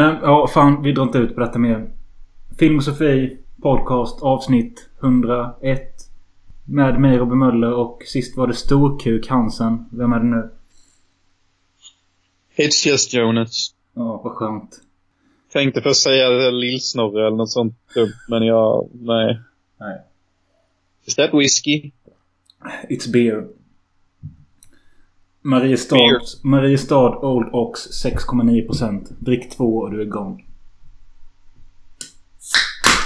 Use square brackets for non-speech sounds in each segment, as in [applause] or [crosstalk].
men ja, fan. Vi drar inte ut på detta mer. Filmosofi Podcast avsnitt 101. Med mig Robin Möller och sist var det Storkuk Hansen. Vem är det nu? It's just Jonas. Ja, vad skönt. Tänkte först säga Lillsnorre eller något sånt dumt, men jag... Nej. Nej. Is that whiskey? It's beer. Mariestad. Mariestad Old Ox 6,9%. Drick två och du är igång.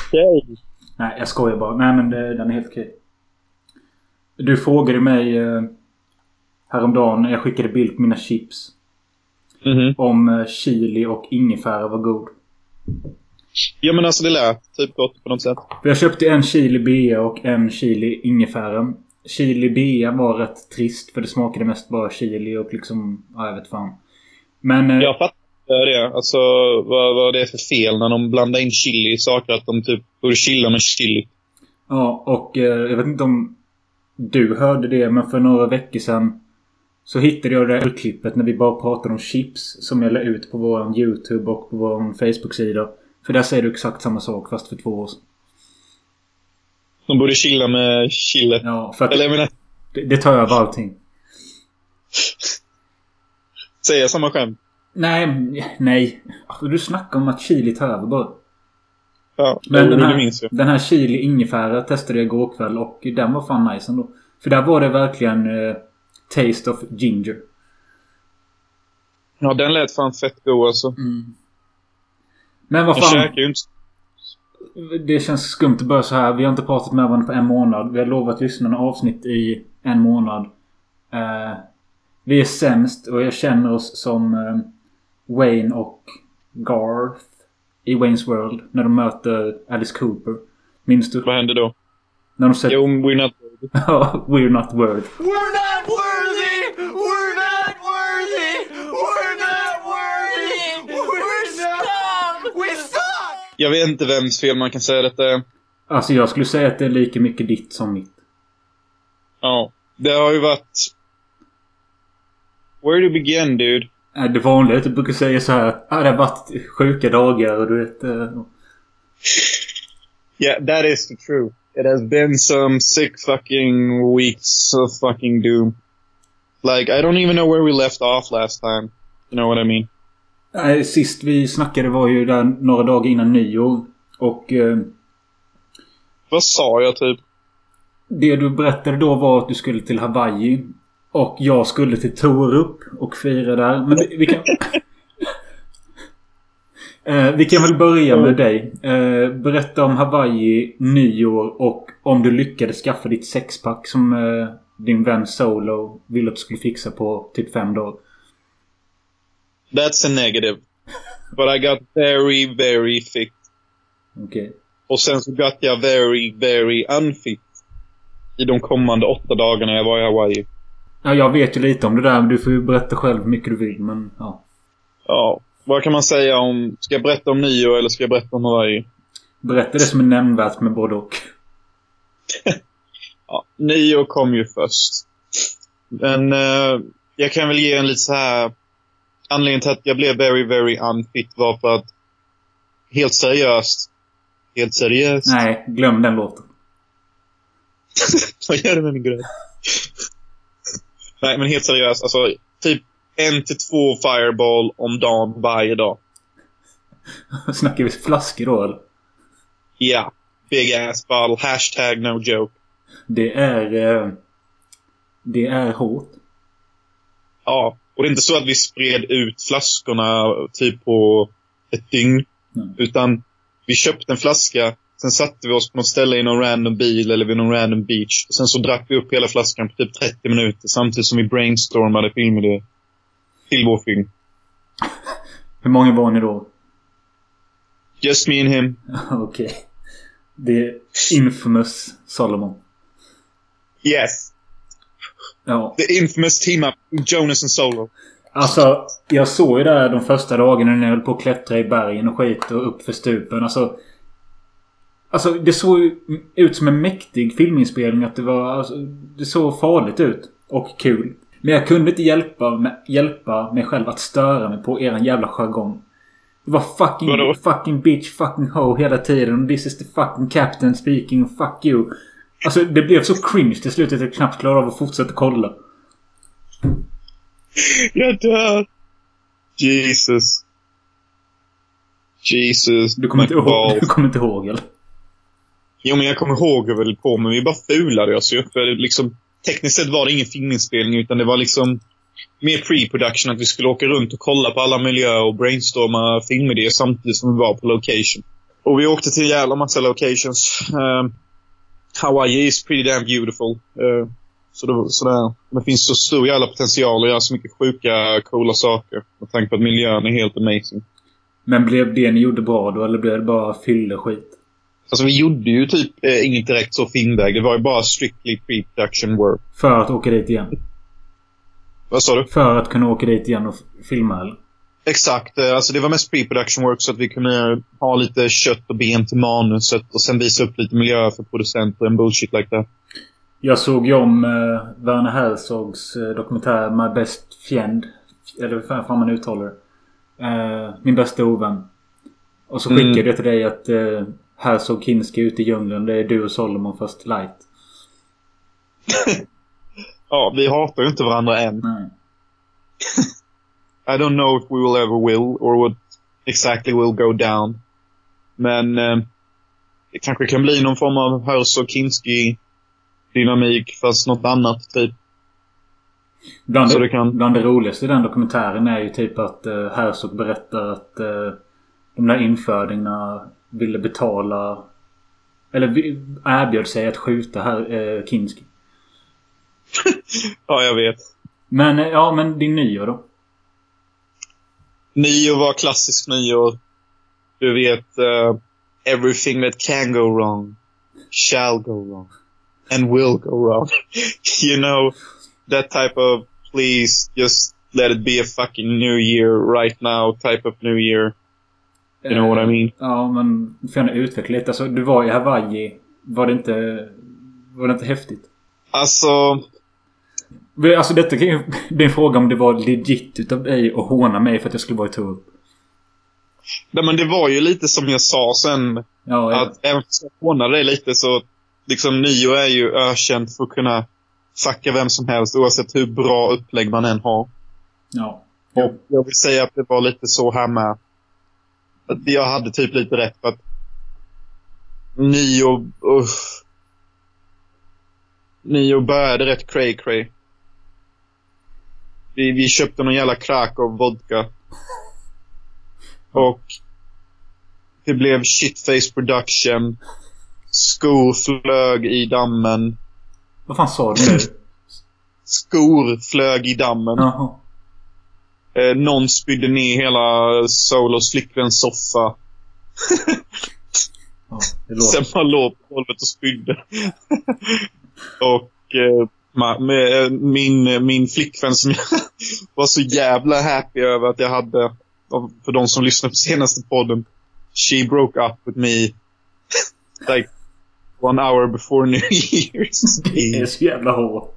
Okej. Nej, jag skojar bara. Nej, men det, den är helt okej. Du frågade mig eh, häromdagen när jag skickade bild på mina chips. Mhm. Om eh, chili och ingefära var god. Ja men alltså det lät typ gott på något sätt. Jag köpte en chili bea och en chili ingefära. Chili bea var rätt trist för det smakade mest bara chili och liksom... Ja, jag vet fan. Men... eh, Jag fattar det. Alltså vad, vad det är för fel när de blandar in chili i saker. Att de typ borde chilla med chili. Ja, och eh, jag vet inte om du hörde det, men för några veckor sedan så hittade jag det här klippet när vi bara pratade om chips som jag la ut på vår YouTube och på vår Facebook-sida. För där säger du exakt samma sak fast för två år sedan. De borde chilla med chillet. Ja, för att Eller jag menar, det, det tar över allting. [laughs] säga samma skämt. Nej, nej. Alltså, Du snackar om att chili tar över bara. Ja, Men den här, minns jag. den här chili ingefära testade jag igår kväll och den var fan nice ändå. För där var det verkligen eh, Taste of ginger. Ja, den lät fan fett god alltså. Men vad Jag fan. käkar ju inte... Det känns skumt att börja så här. Vi har inte pratat med varandra på en månad. Vi har lovat lyssnarna avsnitt i en månad. Eh, vi är sämst och jag känner oss som eh, Wayne och Garth i Wayne's World. När de möter Alice Cooper. Minns du? Vad hände då? När de säger... Jo, we're not... [laughs] Ja, We're not worth. We're not worthy! Jag vet inte vems fel man kan säga detta är. Alltså jag skulle säga att det är lika mycket ditt som mitt. Ja. Det har ju varit... Where to begin, dude? Eh, Det vanliga är att du brukar säga så här att ah, det har varit sjuka dagar och du vet... eh, Yeah, that is the truth. It has been some sick fucking weeks of fucking doom. Like, I don't even know where we left off last time. You know what I mean? Nej, sist vi snackade var ju där några dagar innan nyår. Och eh, Vad sa jag typ? det du berättade då var att du skulle till Hawaii. Och jag skulle till Torup och fira där. Men vi, vi kan... [laughs] eh, vi kan väl börja med dig. Eh, berätta om Hawaii, nyår och om du lyckades skaffa ditt sexpack som eh, din vän Solo ville att du skulle fixa på typ fem dagar. That's a negative. But I got very, very fit. Okej. Och sen så got jag very, very unfit. I de kommande åtta dagarna jag var i Hawaii. Ja, jag vet ju lite om det där. Men du får ju berätta själv hur mycket du vill. Men ja. Ja. Vad kan man säga om... Ska jag berätta om nyår eller ska jag berätta om Hawaii? Berätta det som är nämnvärt med både och. [laughs] Ja, nyår kom ju först. Men eh, jag kan väl ge en lite så här... Anledningen till att jag blev very, very unfit var för att... Helt seriöst. Helt seriöst. Nej, glöm den låten. [laughs] Vad gör du med min gröt? Nej, men helt seriöst. Alltså, typ en till två fireball om dagen varje dag. [laughs] Snackar vi flaskor då eller? Ja. Big ass bottle. Hashtag no joke. Det är... Eh, det är hårt. Ja. Och det är inte så att vi spred ut flaskorna typ på ett dygn. Mm. Utan vi köpte en flaska. Sen satte vi oss på något ställe i någon random bil eller vid någon random beach. Sen så drack vi upp hela flaskan på typ 30 minuter samtidigt som vi brainstormade filmidéer. Till vår film. [laughs] Hur många var ni då? Just me and him. [laughs] Okej. Det är infamous Solomon. Yes. Ja. The infamous team up. Jonas and Solo. Alltså, jag såg ju där de första dagarna när jag höll på att klättra i bergen och skit och upp för stupen. Alltså... Alltså, det såg ju ut som en mäktig filminspelning. Att det var... Alltså, det såg farligt ut. Och kul. Men jag kunde inte hjälpa, hjälpa mig själv att störa mig på eran jävla jargong. Det var fucking, Vadå? fucking bitch, fucking ho hela tiden. This is the fucking captain speaking. Fuck you. Alltså det blev så cringe till slut att jag knappt klarade av att fortsätta kolla. Jag dör! Jesus. Jesus. Du kommer inte ihåg, [laughs] du kommer inte ihåg eller? Jo, men jag kommer ihåg hur vi höll på, men vi bara fulade oss ju. För liksom, tekniskt sett var det ingen filminspelning, utan det var liksom mer pre-production. Att vi skulle åka runt och kolla på alla miljöer och brainstorma filmidéer samtidigt som vi var på location. Och vi åkte till en jävla massa locations. Um, Hawaii is pretty damn beautiful. Uh, så det, sådär. Det finns så stor jävla potential att göra så mycket sjuka, coola saker. Med tanke på att miljön är helt amazing. Men blev det ni gjorde bra då eller blev det bara fylleskit? Alltså vi gjorde ju typ eh, inget direkt så filmväg. Det var ju bara strictly pre-production work. För att åka dit igen? Vad sa du? För att kunna åka dit igen och filma eller? Exakt. eh, Alltså det var mest pre-production work så att vi kunde ha lite kött och ben till manuset och sen visa upp lite miljöer för producenter and bullshit like that. Jag såg ju om uh, Werner Herzogs uh, dokumentär My Best Friend. Eller hur fan man uttalar det. Eh, min bästa ovän. Och så skickade Mm. jag till dig att uh, Herzog Kinski ute i djungeln. Det är du och Solomon fast light. [laughs] Ja, vi hatar ju inte varandra än. Nej. [laughs] I don't know if we will ever will or what exactly will go down. Men eh, det kanske kan bli någon form av Herzog Kinski dynamik fast något annat typ. Bland, Så det, kan- bland det roligaste i den dokumentären är ju typ att uh, Herzog berättar att uh, de där infödingarna ville betala... Eller erbjöd sig att skjuta här, uh, Kinski. [laughs] Ja, jag vet. Men eh, ja, men din nyår då? Nyår var klassisk nyår. Du vet, eh, everything that can go wrong shall go wrong. And will go wrong. [laughs] you know, that type of please just let it be a fucking new year right now type of new year. You know what I mean? Ja, men får gärna utveckla lite. Alltså, du var i Hawaii. Var det inte... Var det inte häftigt? Alltså, Alltså detta kan ju bli en fråga om det var legit utav dig att håna mig för att jag skulle vara i Torup. nej, men det var ju lite som jag sa sen. Ja, ja. Att även fast jag hånade dig lite så, liksom nyår är ju ökänt för att kunna fucka vem som helst oavsett hur bra upplägg man än har. ja. Och jag vill säga att det var lite så här med. Att jag hade typ lite rätt för att Nio, uff. Nio började rätt cray cray. Vi, vi köpte någon jävla Krakow vodka. Och det blev shitface production. Skor flög i dammen. Vad fan sa du nu? Skor flög i dammen. Jaha. Eh, någon spydde ner hela Solos flickväns soffa. Ja. Sen man låg på golvet och spydde. [laughs] och eh, med, eh, min, min flickvän som jag [laughs] var så jävla happy över att jag hade, för de som lyssnar på senaste podden, She broke up with me [laughs] like one hour before New Year's Det är så jävla hårt.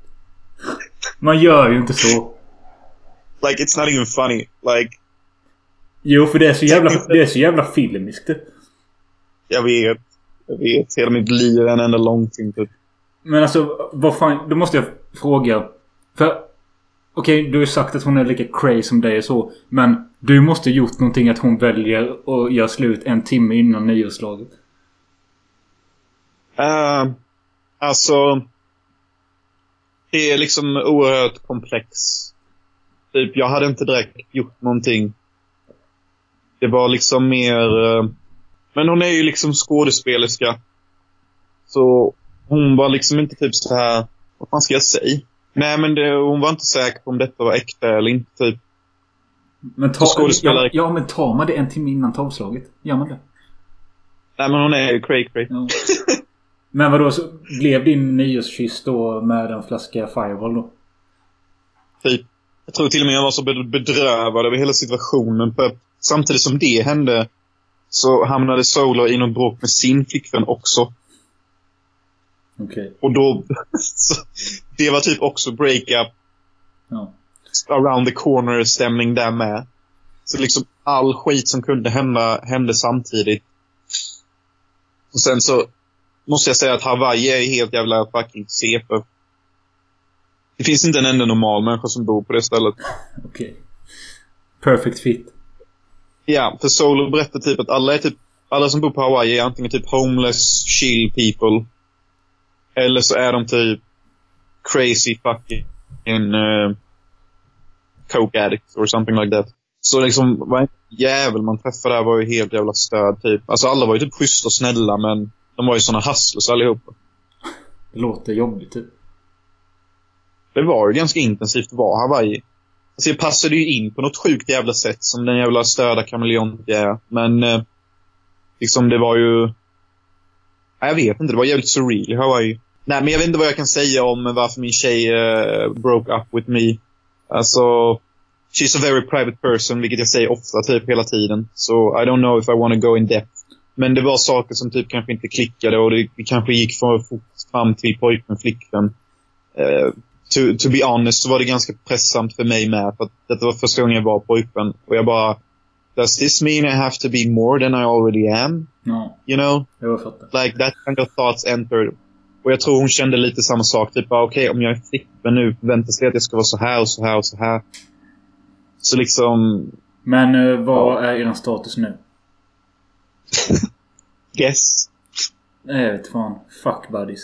Man gör ju inte så. Like it's not even funny. Like, Jo, för det är så jävla, det är så jävla filmiskt. jag vet. Jag vet. Hela mitt liv är en enda långfilm typ. Men alltså, vad fan... Då måste jag fråga. För... Okej, du har ju sagt att hon är lika crazy som dig och så. Men du måste ha gjort någonting att hon väljer att göra slut en timme innan nyårslaget. Uh, alltså... Det är liksom oerhört komplex. Typ, jag hade inte direkt gjort någonting. Det var liksom mer... Uh, men hon är ju liksom skådespelerska. Så hon var liksom inte typ så här... Vad fan ska jag säga? Nej, men det, hon var inte säker på om detta var äkta eller inte. Typ. Men ta, ja, ja, men tar man det en timme innan tolvslaget? Gör man det? Nej, men hon är ju cray cray. Ja. Men vadå, så blev din nyårskyss då med en flaska Fireball då? Typ. Jag tror till och med jag var så bed- bedrövad över hela situationen. För samtidigt som det hände så hamnade Solo i något bråk med sin flickvän också. Okej. Och då... [laughs] det var typ också breakup Ja. around the corner stämning där med. Så liksom all skit som kunde hända, hände samtidigt. Och sen så måste jag säga att Hawaii är helt jävla fucking CP. Det finns inte en enda normal människa som bor på det stället. Okej. Perfect fit. Ja, för Solo berättar typ att alla är typ, alla som bor på Hawaii är antingen typ homeless, chill people. Eller så är de typ crazy fucking uh, coke addicts or something like that. Så liksom, varje jävel man träffade där var ju helt jävla stöd typ. Alltså alla var ju typ schyssta och snälla men de var ju såna hustlers allihopa. Det låter jobbigt typ. Det var ju ganska intensivt att vara Hawaii. Alltså jag passade ju in på något sjukt jävla sätt som den jävla störda kameleont jag är. Men eh, liksom det var ju... Jag vet inte, det var jävligt surreal i Hawaii. Nej, men jag vet inte vad jag kan säga om varför min tjej uh, broke up with me. Alltså, she's a very private person, vilket jag säger ofta, typ hela tiden. Så I don't know if I want to go in depth. Men det var saker som typ kanske inte klickade och det, det kanske gick för fort fram till pojkvän, flickvän. Uh, to, to be honest så var det ganska pressamt för mig med. För att detta var första gången jag var pojkvän. Och jag bara, does this mean I have to be more than I already am? Ja, You know? jag. Like that kind of thoughts entered. Och jag tror hon kände lite samma sak. Typ, okej, om jag är flickvän nu förväntas det att jag ska vara så här och så här och så här. Så liksom, Men eh, vad är er status nu? [laughs] guess. Nej, jag vet fan. Fuck buddies.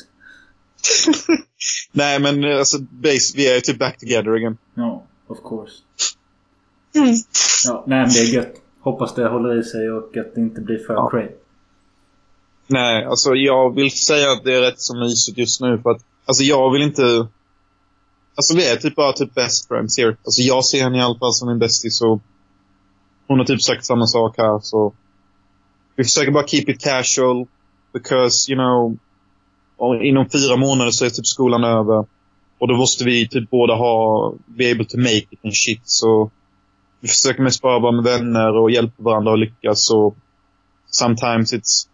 [laughs] Nej, men eh, alltså, base, vi är typ back together again. Ja, of course. Ja, nej men det är gött. Hoppas det håller i sig och att det inte blir för Ja. cray. Nej, alltså jag vill säga att det är rätt så mysigt just nu för att, alltså jag vill inte... Alltså vi är typ bara typ best friends here. Alltså jag ser henne i alla fall som min bästis och hon har typ sagt samma sak här så vi försöker bara keep it casual because, you know, inom fyra månader så är typ skolan över och då måste vi typ båda ha, be able to make it and shit så vi försöker mest bara vara med vänner och hjälpa varandra att lyckas och sometimes it's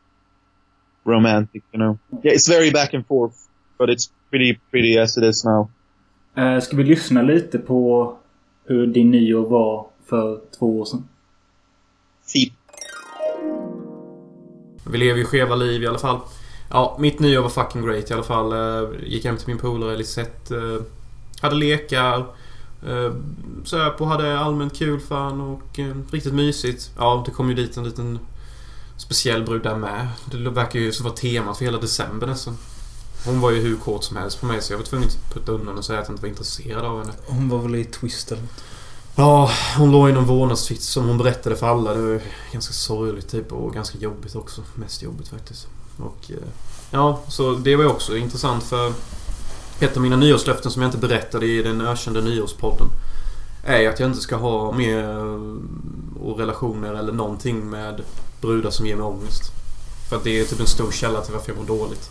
romantic, you know. Yeah, it's very back and forth, but it's pretty, pretty as it is now. Eh, ska vi lyssna lite på hur din nyår var för två år sedan? Typ. Vi lever ju skeva liv i alla fall. Ja, mitt nyår var fucking great i alla fall. Eh, Gick hem till min polare Lisette. eh, Hade lekar. Söp och hade allmänt kul fan och riktigt mysigt. Ja, det kom ju dit en liten speciell brud där med. Det verkar ju som vara temat för hela december nästan. Hon var ju hur kort som helst på mig så jag var tvungen att putta undan och säga att jag inte var intresserad av henne. Hon var väl i twist eller något. Ja, hon låg i någon vårdnadstvist som hon berättade för alla. Det var ganska sorgligt typ och ganska jobbigt också. Mest jobbigt faktiskt. Och eh, ja, så det var ju också intressant för ett av mina nyårslöften som jag inte berättade i den ökända nyårspodden är att jag inte ska ha mer eh, och relationer eller någonting med brudar som ger mig ångest. För att det är typ en stor källa till varför jag mår dåligt.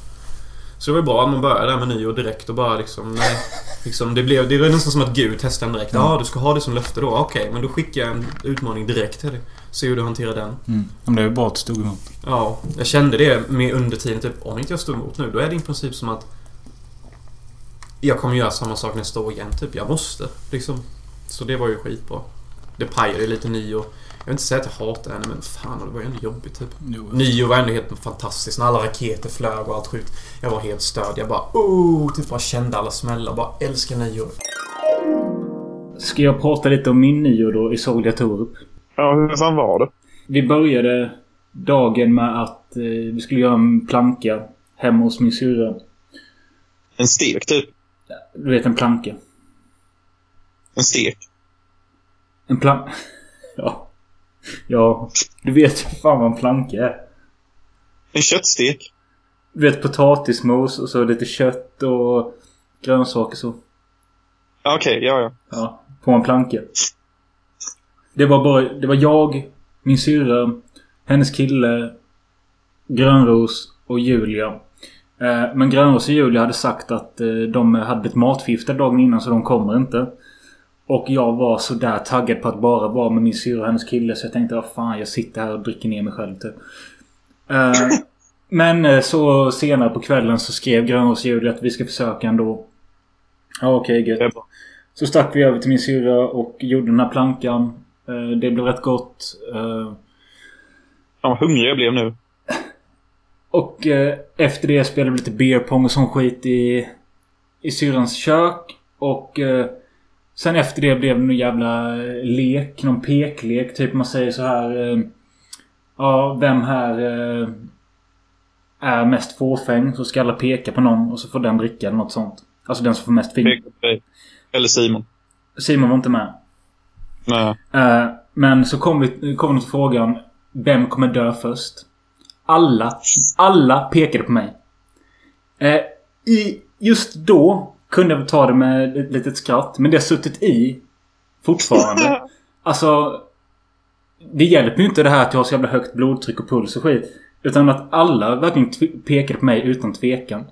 Så det var bra att man började där med nyår direkt och bara liksom... Nej, liksom det, blev, det var nästan som att Gud testade en direkt. Ja, du ska ha det som löfte då. Okej, men då skickar jag en utmaning direkt till dig. Se hur du hanterar den. Mm. Men det är ju bra att du stod emot. Ja, jag kände det med under tiden. Typ, om inte jag står emot nu, då är det i princip som att... Jag kommer göra samma sak nästa år igen. Typ, jag måste. Liksom. Så det var ju skitbra. Det pajade lite nyår. Jag vill inte säga att jag hatar henne, men fan det var ju ändå jobbigt typ. Jo. Nyår var ändå helt fantastiskt. När alla raketer flög och allt sjukt. Jag var helt störd. Jag bara oh, typ bara kände alla smällar. Bara älskar nyår. Ska jag prata lite om min nyår då i Solja Torup? Ja, hur fan var det? Vi började dagen med att eh, vi skulle göra en planka hemma hos min syrra. En stek, typ. Du vet en planka? En stek. En plank... [laughs] ja. Ja. Du vet ju fan vad en planka är. En köttstek. Du vet potatismos och så lite kött och grönsaker så. Okej, ja, ja. Ja. På en planka. Det var bara... Det var jag, min syrra, hennes kille, Grönros och Julia. Eh, Men Grönros och Julia hade sagt att eh, de hade blivit matförgiftade dagen innan så de kommer inte. Och jag var så där taggad på att bara vara med min syrra och hennes kille så jag tänkte vad fan jag sitter här och dricker ner mig själv typ. Eh, Men eh, så senare på kvällen så skrev Julia att vi ska försöka ändå. Ja okej är gött. Så stack vi över till min syrra och gjorde den här plankan. Eh, det blev rätt gott. Fan vad hungrig jag blev nu. och eh, efter det spelade vi lite beer pong och sån skit i, i syrrans kök. Och eh, sen efter det blev det någon jävla lek. Någon peklek. Typ man säger så här. Eh, ja, vem här eh, är mest fåfäng? Så ska alla peka på någon och så får den dricka eller något sånt. Alltså den som får mest film. Eller Simon. Simon var inte med. Nej. Eh, men så kom vi, kom vi till frågan. Vem kommer dö först? Alla, alla pekade på mig. Eh, i, just då kunde jag ta det med ett litet skratt. Men det har suttit i fortfarande. [laughs] alltså... Det hjälper ju inte det här att jag har så jävla högt blodtryck och puls och skit. Utan att alla verkligen pekade på mig utan tvekan.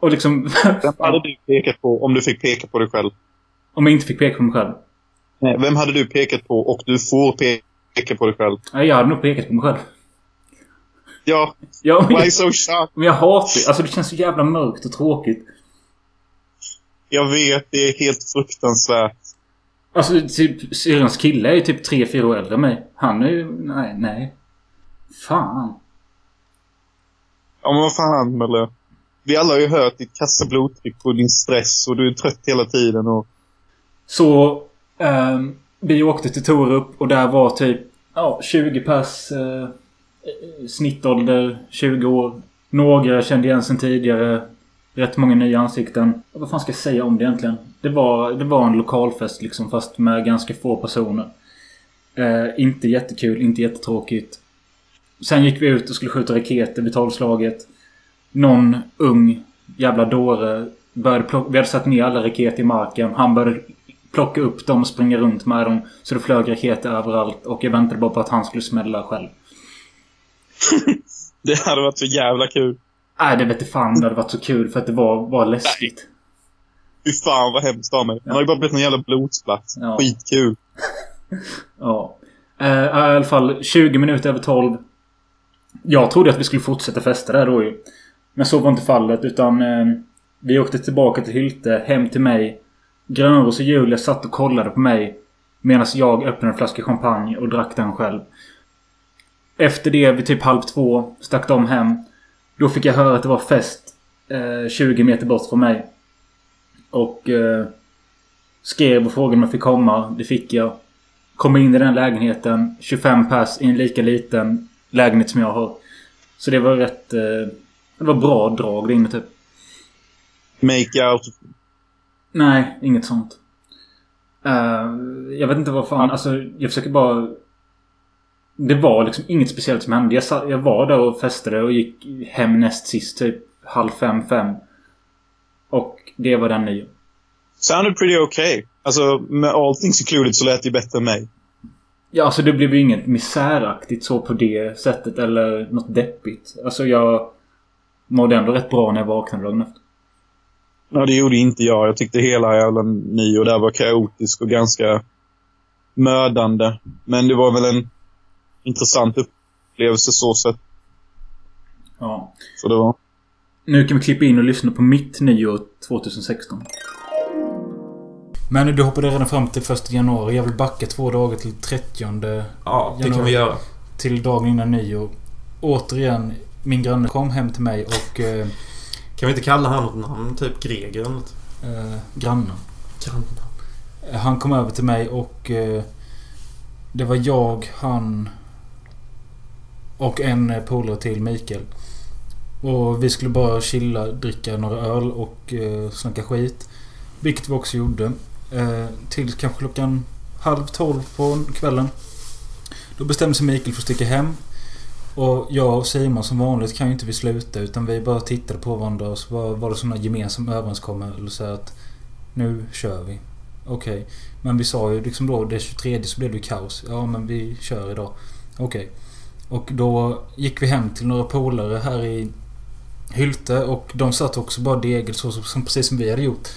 Och liksom... [laughs] Vem hade du pekat på om du fick peka på dig själv? om jag inte fick peka på mig själv. Nej. Vem hade du pekat på och du får peka på dig själv? Nej, Jag hade nog pekat på mig själv. Ja, Ja, men, why jag, so shocked? men jag hatar det. Alltså det känns så jävla mörkt och tråkigt. Jag vet, det är helt fruktansvärt. Alltså typ syrrans kille är ju typ 3-4 år äldre än mig. Han är ju... Nej, nej. Fan. Ja men vad fan eller? Vi alla har ju hört ditt kassa blodtryck och din stress och du är trött hela tiden och... Så... ehm, vi åkte till Torup och där var typ... Ja, 20 pers. Uh, snittålder 20 år. Några kände igen sen tidigare. Rätt många nya ansikten. Vad fan ska jag säga om det egentligen? Det var, det var en lokalfest liksom fast med ganska få personer. Eh, inte jättekul, inte jättetråkigt. Sen gick vi ut och skulle skjuta raketer vid tolvslaget. Någon ung jävla dåre började plocka... Vi hade satt ner alla raketer i marken. Han började plocka upp dem och springa runt med dem. Så det flög raketer överallt och jag väntade bara på att han skulle smälla själv. [laughs] Det hade varit så jävla kul. Nej, det vet inte fan det hade varit så kul för att det var, var läskigt. Fy fan vad hemskt av mig. Han har ju bara blivit en jävla blodsplatt. Ja. Skitkul. [laughs] Ja. Eh, I alla fall 20 minuter över 12. Jag trodde att vi skulle fortsätta festa där då ju. Men så var inte fallet utan eh, vi åkte tillbaka till Hylte, hem till mig. Grönros och Julia satt och kollade på mig. Medan jag öppnade en flaska champagne och drack den själv. Efter det vid typ halv två stack de hem. Då fick jag höra att det var fest eh, 20 meter bort från mig. Och eh, skrev och frågade om jag fick komma. Det fick jag. Kom in i den lägenheten. 25 pers i en lika liten lägenhet som jag har. Så det var rätt... Eh, det var bra drag där inne typ. Make out. Nej, inget sånt. Eh, jag vet inte vad fan. Alltså, jag försöker bara... Det var liksom inget speciellt som hände. Jag, sa, jag var där och festade och gick hem näst sist typ halv fem, fem. Och det var den nio. Sounded pretty okay. Alltså, med all things included så lät det bättre än mig. Ja, alltså det blev ju inget misäraktigt så på det sättet eller något deppigt. Alltså jag mådde ändå rätt bra när jag vaknade dagen efter. Ja, det gjorde inte jag. Jag tyckte hela jävla nyår där var kaotisk och ganska mödande. Men det var väl en intressant upplevelse så sett. Ja. Så det var... Nu kan vi klippa in och lyssna på mitt nyår 2016. Men du hoppade redan fram till första januari. Jag vill backa två dagar till 30 Ja, det kan vi göra. Till dagen innan nyår. Återigen, min granne kom hem till mig och... Eh, Kan vi inte kalla han något namn? Typ Greger eller något? eh, grannen. Grannen. Han kom över till mig och... Eh, det var jag, han... Och en polare till, Mikael. Och vi skulle bara chilla, dricka några öl och eh, snacka skit. Vilket vi också gjorde. Eh, till kanske klockan halv tolv på kvällen. Då bestämde sig Mikael för att sticka hem. Och jag och Simon som vanligt kan ju inte vi sluta utan vi bara tittade på varandra och så var, var det sådana gemensam överenskommelse att nu kör vi. Okej. Men vi sa ju liksom då det 23 så blev det ju kaos. Ja men vi kör idag. Okej. Och då gick vi hem till några polare här i Hylte och de satt också bara degel så som, precis som vi hade gjort.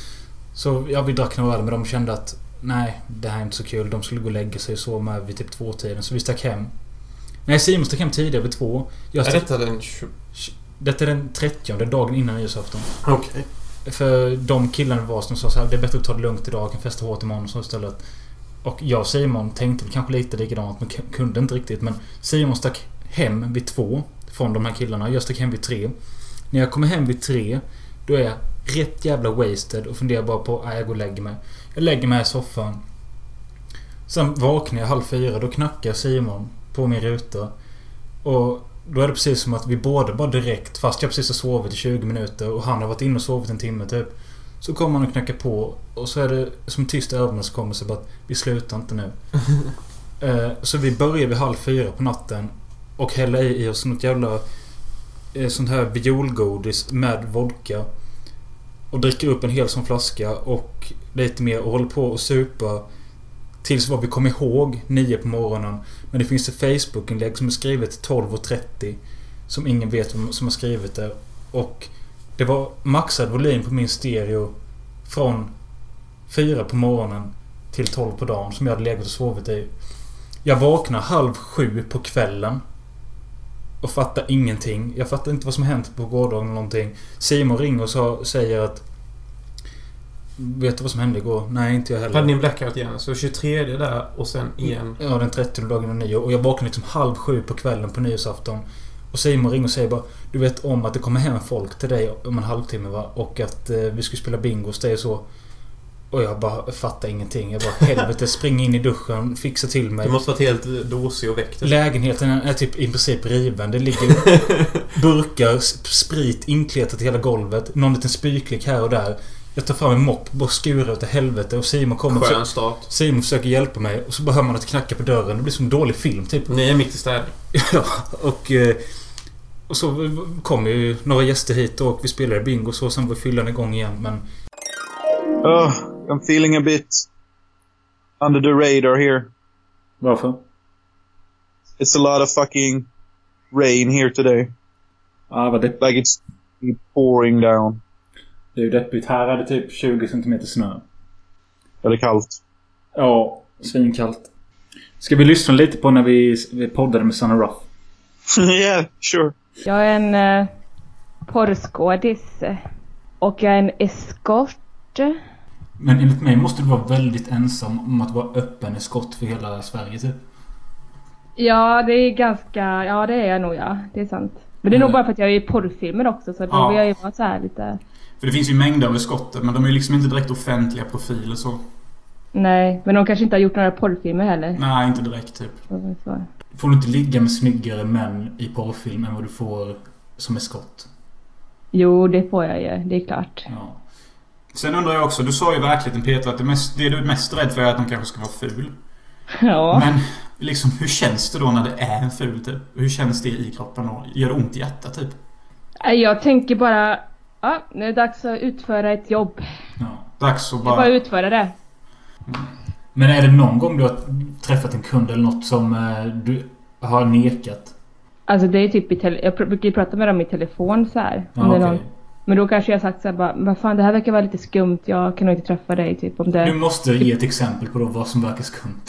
Så ja, vi drack några öl men de kände att nej, det här är inte så kul. De skulle gå och lägga sig och så med vid typ tvåtiden. Så vi stack hem. Nej, Simon stack hem tidigare vid två. Jag Är stack, detta den 20... detta är den 30 dagen innan nyårsafton. Okej. För de killarna var som sa så här, det är bättre att ta det lugnt idag. Kan festa hårt imorgon så istället. Och jag och Simon tänkte väl kanske lite likadant men kunde inte riktigt. Men Simon stack hem vid två från de här killarna. Jag stack hem vid tre. När jag kommer hem vid tre då är jag rätt jävla wasted och funderar bara på att jag går och lägger mig. Jag lägger mig i soffan. Sen vaknar jag halv fyra. Då knackar Simon på min ruta. Och då är det precis som att vi båda bara direkt, fast jag precis har sovit i 20 minuter och han har varit inne och sovit en timme typ. Så kommer han och knackar på och så är det som en tyst överenskommelse bara att vi slutar inte nu. [laughs] Eh, så vi börjar vid halv fyra på natten och häller i i oss något jävla eh, sånt här violgodis med vodka. Och dricker upp en hel sån flaska och lite mer och håller på och supa Tills vad vi kom ihåg, nio på morgonen. Men det finns ett Facebook-inlägg som är skrivet 12.30. Som ingen vet vem som har skrivit det. Och det var maxad volym på min stereo från 4 på morgonen till 12 på dagen som jag hade legat och sovit i. Jag vaknar halv sju på kvällen. Och fattar ingenting. Jag fattar inte vad som hänt på gårdagen eller någonting. Simon ringer och sa, säger att... Vet du vad som hände igår? Nej, inte jag heller. Hade ni en blackout igen? Så 23 där och sen igen. Ja, den 30 dagen innan nyår. Och jag vaknade liksom halv sju på kvällen på nyårsafton. Och Simon ringer och säger bara Du vet om att det kommer hem folk till dig om en halvtimme va? Och att eh, vi ska spela bingo hos dig och så. Och jag bara fattar ingenting. Jag bara helvete, spring in i duschen, fixa till mig. Du måste varit helt dåsig och väckt. Lägenheten är typ i princip riven. Det ligger [laughs] burkar, sp- sprit inkletat i hela golvet. Någon liten spyklick här och där. Jag tar fram en mopp, bara skurar åt helvete och Simon kommer Skön start. Simon försöker hjälpa mig och så bara hör man att det knackar på dörren. Det blir som en dålig film typ. Ni är mitt i städning. [laughs] Ja, och... eh, Och så kom ju några gäster hit och vi spelade bingo så. Sen var fyllan igång igen. Men Oh, I'm feeling a bit under the radar here. Varför? It's a lot of fucking rain here today. Ja, vad depp... Like it's pouring down. Det är ju deppigt. Här är det typ 20 cm snö. Eller kallt. Ja, svinkallt. Ska vi lyssna lite på när vi, vi poddade med Sanna Ruff? [laughs] yeah, sure. Jag är en uh, porrskådis. Och jag är en eskort. Men enligt mig måste du vara väldigt ensam om att vara öppen eskort för hela Sverige typ. Ja, det är ganska... Ja, det är jag nog ja. Det är sant. Men det är nog Mm. bara för att jag är i porrfilmer också så då Ja. vill jag ju vara så här lite... För det finns ju mängder av eskotter, men de är ju liksom inte direkt offentliga profiler så. Nej, men de kanske inte har gjort några porrfilmer heller. Nej, inte direkt typ. Så, så. Får du inte ligga med snyggare män i porrfilm än vad du får som eskort? Jo, det får jag ju. Det är klart. Ja. Sen undrar jag också, du sa ju verkligheten Peter att det, mest, det du är mest rädd för är att de kanske ska vara ful. [laughs] Ja. Men liksom, hur känns det då när det är en ful typ? Hur känns det i kroppen då? Gör det ont i hjärtat typ? Nej, Jag tänker bara... Ja, nu är det dags att utföra ett jobb. ja. Dags att bara bara... utföra det. Men är det någon gång du har träffat en kund eller något som eh, du har nekat? Alltså det är typ i tele- Jag brukar ju prata med dem i telefon så här. Är okej. någon- Men då kanske jag sagt så här bara, vad fan det här verkar vara lite skumt, jag kan nog inte träffa dig typ om det... Du måste ge ett exempel på då vad som verkar skumt.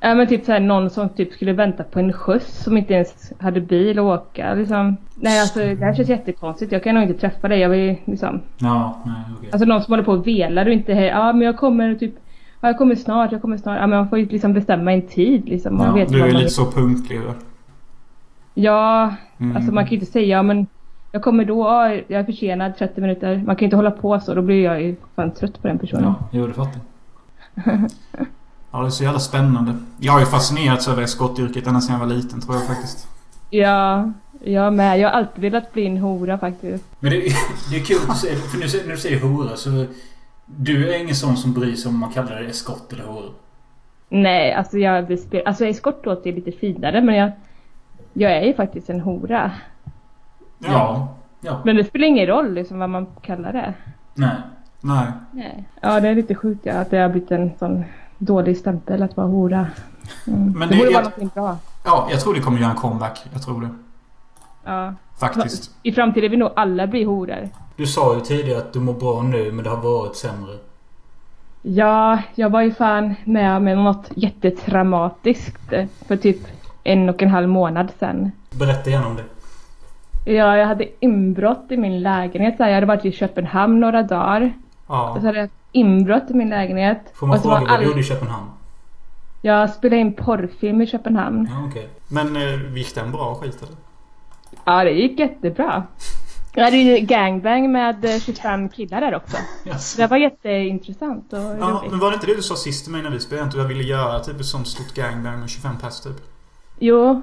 Ja men typ så här någon som typ skulle vänta på en skjuts som inte ens hade bil att åka liksom. Nej alltså det här känns jättekonstigt, jag kan nog inte träffa dig, jag vill liksom... Ja, nej okej. Alltså någon som håller på och velar och inte ja men jag kommer typ... Ja jag kommer snart, jag kommer snart. Ja men man får ju liksom bestämma en tid liksom. Man Ja, vet Du är lite så punktlig va? Ja, Mm. alltså man kan ju inte säga ja, men jag kommer då, ja, jag är försenad 30 minuter. Man kan ju inte hålla på så, då blir jag ju fan trött på den personen. Ja, jo det fattar jag. [laughs] Ja, det är så jävla spännande. Jag har ju fascinerats över eskortyrket ända sedan jag var liten tror jag faktiskt. Ja, jag med. Jag har alltid velat bli en hora faktiskt. Men det, [laughs] det är kul för nu, när du säger hora så... Du är ingen sån som bryr sig om man kallar det eskort eller hora. Nej, alltså jag alltså eskort låter ju lite finare men jag, jag är ju faktiskt en hora. Ja. Ja. Men det spelar ingen roll liksom vad man kallar det. Nej. Nej. Nej. Ja, det är lite sjukt ja, att det har blivit en sån dålig stämpel att vara hora. Mm. Men det, det- borde vara jag- någonting bra. Ja, jag tror det kommer göra en comeback. Jag tror det. Ja. Faktiskt. I framtiden vill nog alla bli horor. Du sa ju tidigare att du mår bra nu men det har varit sämre. Ja, jag var ju fan med om något jättetraumatiskt för typ en och en halv månad sedan. Berätta gärna om det. Ja, jag hade inbrott i min lägenhet. Jag hade varit i Köpenhamn några dagar. Ja. Och så hade jag inbrott i min lägenhet. Får man och så var fråga vad du all- gjorde i Köpenhamn? Jag spelade in porrfilm i Köpenhamn. Ja, okej. Men eh, gick den bra skit eller? Ja, det gick jättebra. Jag hade ju gangbang med eh, 25 killar där också. Yes. Det var jätteintressant och Ja, roligt. men var det inte det du sa sist till mig när vi spelade? Att du ville göra typ ett sånt stort gangbang med 25 pers typ? Jo.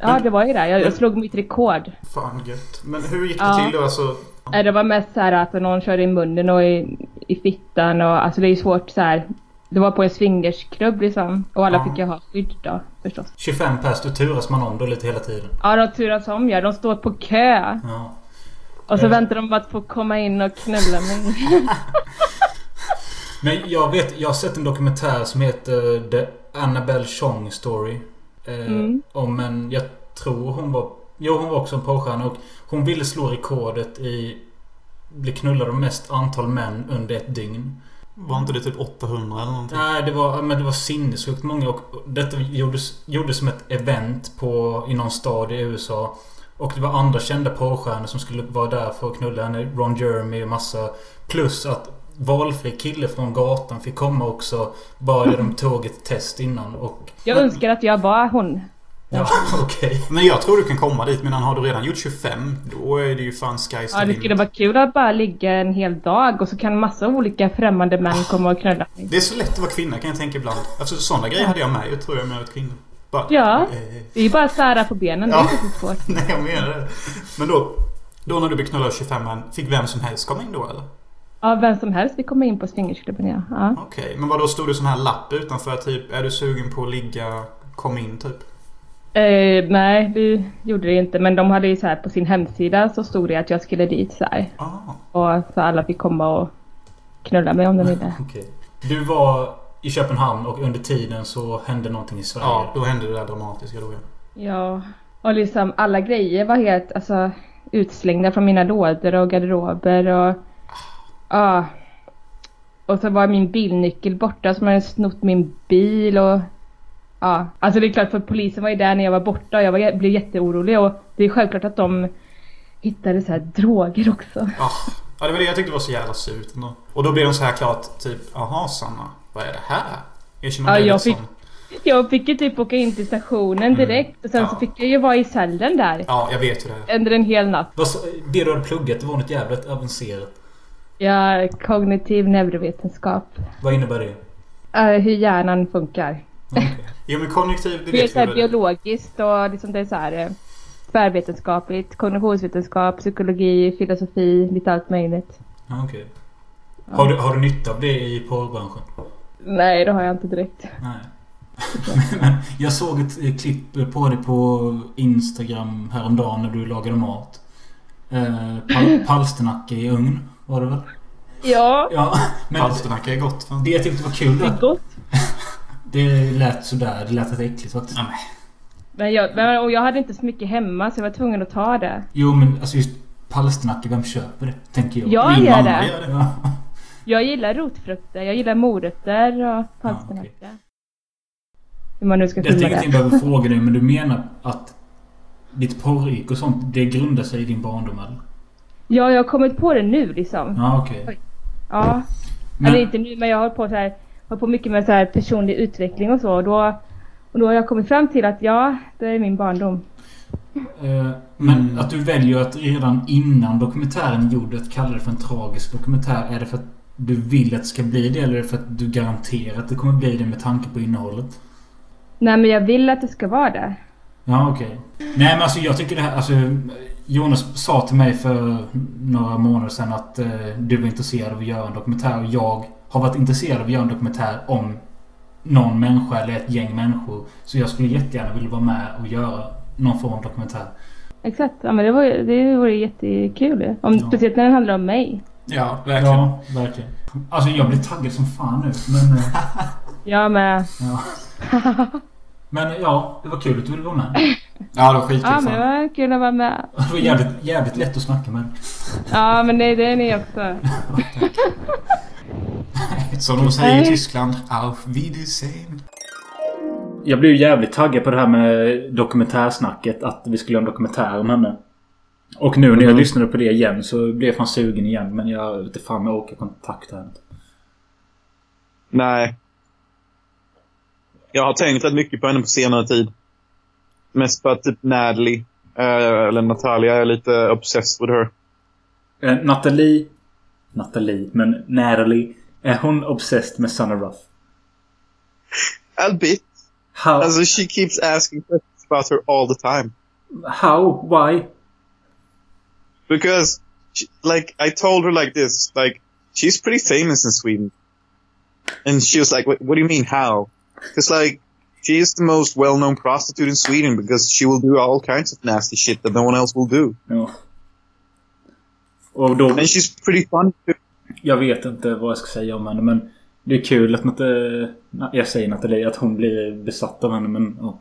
Ja, Men- det var ju det. Jag, men- jag slog mitt rekord. Fan gött. Men hur gick det Ja. till då? Alltså, Det var mest så här att någon körde i munnen och i, i fittan och alltså det är ju svårt så här. Det var på en swingersklubb liksom. Och alla Ja. fick ju ha skydd då förstås. 25 pers, då turas man om då lite hela tiden. Ja, de turas om ja. De står på kö. Ja. Och så Eh. väntar de på att få komma in och knulla mig. [laughs] Men jag vet, jag har sett en dokumentär som heter The Annabelle Chong Story. Eh, Mm. Om en, jag tror hon var, jo hon var också en porrstjärna och hon ville slå rekordet i bli knullad av mest antal män under ett dygn. Var inte det typ 800 eller någonting? Nej, det var, men det var sinnessjukt många och detta gjordes, gjordes som ett event på, i någon stad i USA. Och det var andra kända porrstjärnor som skulle vara där för att knulla henne. Ron Jeremy och massa. Plus att valfri kille från gatan fick komma också. Bara de tog ett test innan och... Jag önskar att jag var hon. Ja, [laughs] okej. Men jag tror du kan komma dit. Men har du redan gjort 25, då är det ju fan sky's Ja, det skulle vara kul att bara ligga en hel dag och så kan massa olika främmande män komma och knulla mig. Det är så lätt att vara kvinna kan jag tänka ibland. Alltså sådana grejer hade jag med. Jag tror jag med ett kvinna. Bara, Ja. eh, Det är ju bara att sära på benen, det är Ja. inte så svårt. [laughs] nej, jag menar det. Men då, då när du blev knullad av 25 män, fick vem som helst komma in då eller? Ja, vem som helst vill komma in på swingersklubben ja. ja. Okej, men vad då stod det sån här lapp utanför typ, är du sugen på att ligga, kom in typ? Eh, nej, det gjorde det inte. Men de hade ju så här på sin hemsida så stod det att jag skulle dit så här. Ah. Och så alla fick komma och knulla mig om de ville. [laughs] Okej. Du var i Köpenhamn och under tiden så hände någonting i Sverige. Ja, då hände det där dramatiska då ja. Ja. Och liksom alla grejer var helt alltså utslängda från mina lådor och garderober och... Ja. Och så var min bilnyckel borta så man hade snott min bil och... Ja. Alltså det är klart för polisen var ju där när jag var borta och jag var, blev jätteorolig och det är självklart att de hittade så här droger också. Ah. Ja, det var det jag tyckte var så jävla surt ändå. Och då blev de så här klart typ, jaha Sanna, vad är det här? Jag känner Ja, jag fick- som- Jag fick ju typ åka in till stationen direkt och sen Ja. så fick jag ju vara i cellen där Ja, jag vet ju det. under en hel natt. Det du hade pluggat, det var något jävligt avancerat. Ja, kognitiv neurovetenskap. Vad innebär det? Eh, hur hjärnan funkar. Okej. [laughs] Jo men kognitiv, det Det är vet så vi väl. biologiskt och liksom det är så här eh, tvärvetenskapligt, kognitionsvetenskap, psykologi, filosofi, lite allt möjligt. Ja, okej. Har, du, har du nytta av det i porrbranschen? Nej, det har jag inte direkt. Nej. Men [laughs] jag såg ett eh, klipp på dig på Instagram häromdagen när du lagade mat. Eh, pal [laughs] palsternacka i ugn var det väl? Ja, Ja, men Palsternacka är gott. Fan. det jag tyckte var kul det är gott. Det lät sådär. Det lät lite äckligt faktiskt. Ja, men, jag, men, och jag hade inte så mycket hemma så jag var tvungen att ta det. Jo men alltså just palsternacka, vem köper det? Tänker jag. Jag Min gör mamma det. gör det. Ja. Jag gillar rotfrukter, jag gillar morötter och palsternacka. Hur man nu ska Jag filma tänkte det. inte behöva [laughs] fråga dig men du menar att ditt porrik och sånt, det grundar sig i din barndom eller? Ja, jag har kommit på det nu liksom. Ja okej. Ja. Men- Eller inte nu, men jag har hållit på så här, hållit på mycket med så här personlig utveckling och så. Och då, och då har jag kommit fram till att ja, det är min barndom. Eh, Men att du väljer att redan innan dokumentären är gjord att kalla det för en tragisk dokumentär. Är det för att du vill att det ska bli det eller är det för att du garanterar att det kommer bli det med tanke på innehållet? Nej, men jag vill att det ska vara det. Ja, okej. Nej, men alltså jag tycker det här... Alltså, Jonas sa till mig för några månader sedan att eh, du var intresserad av att göra en dokumentär. Och jag har varit intresserad av att göra en dokumentär om någon människa eller ett gäng människor. Så jag skulle jättegärna vilja vara med och göra någon form av dokumentär. Exakt, ja, men det vore, det vore jättekul ju. Om, Ja. Speciellt när den handlar om mig. Ja, verkligen. Ja, verkligen. Alltså jag blir taggad som fan nu. Men, eh, [laughs] Jag med. ja. [laughs] men ja, det var kul att du ville vara med. [laughs] Ja, det var skitkul. Ja, men det var kul att vara med. Det var jävligt, jävligt lätt att snacka med. Ja, men det, det är ni också. Som de säger i. Tyskland. Auf Wiedersehen. Jag blev ju jävligt taggad på det här med dokumentärsnacket. Att vi skulle göra en dokumentär om henne. Och nu när jag Mm. lyssnade på det igen så blev jag fan sugen igen. Men jag vet inte fan om jag orkar kontakta henne. Nej. Jag har tänkt rätt mycket på henne på senare tid. Mest för att typ Natalie, eh, eller Natalia, är lite obsessed with her. Eh, Nathalie... Nathalie, men Natalie. Är hon obsessed med Son of Ruff? A bit. How? Alltså, she keeps asking questions about her all the time. How? Why? Because, she, like, I told her like this, like, she's pretty famous in Sweden. And she was like, what, what do you mean, how? Because, like, she is the most well-known prostitute in Sweden because she will do all kinds of nasty shit that no one else will do. Ja. Och då... And she's pretty fun too. Jag vet inte vad jag ska säga om henne men... Det är kul att Natte... Jag säger Nathalie att hon blir besatt av henne men... Ja.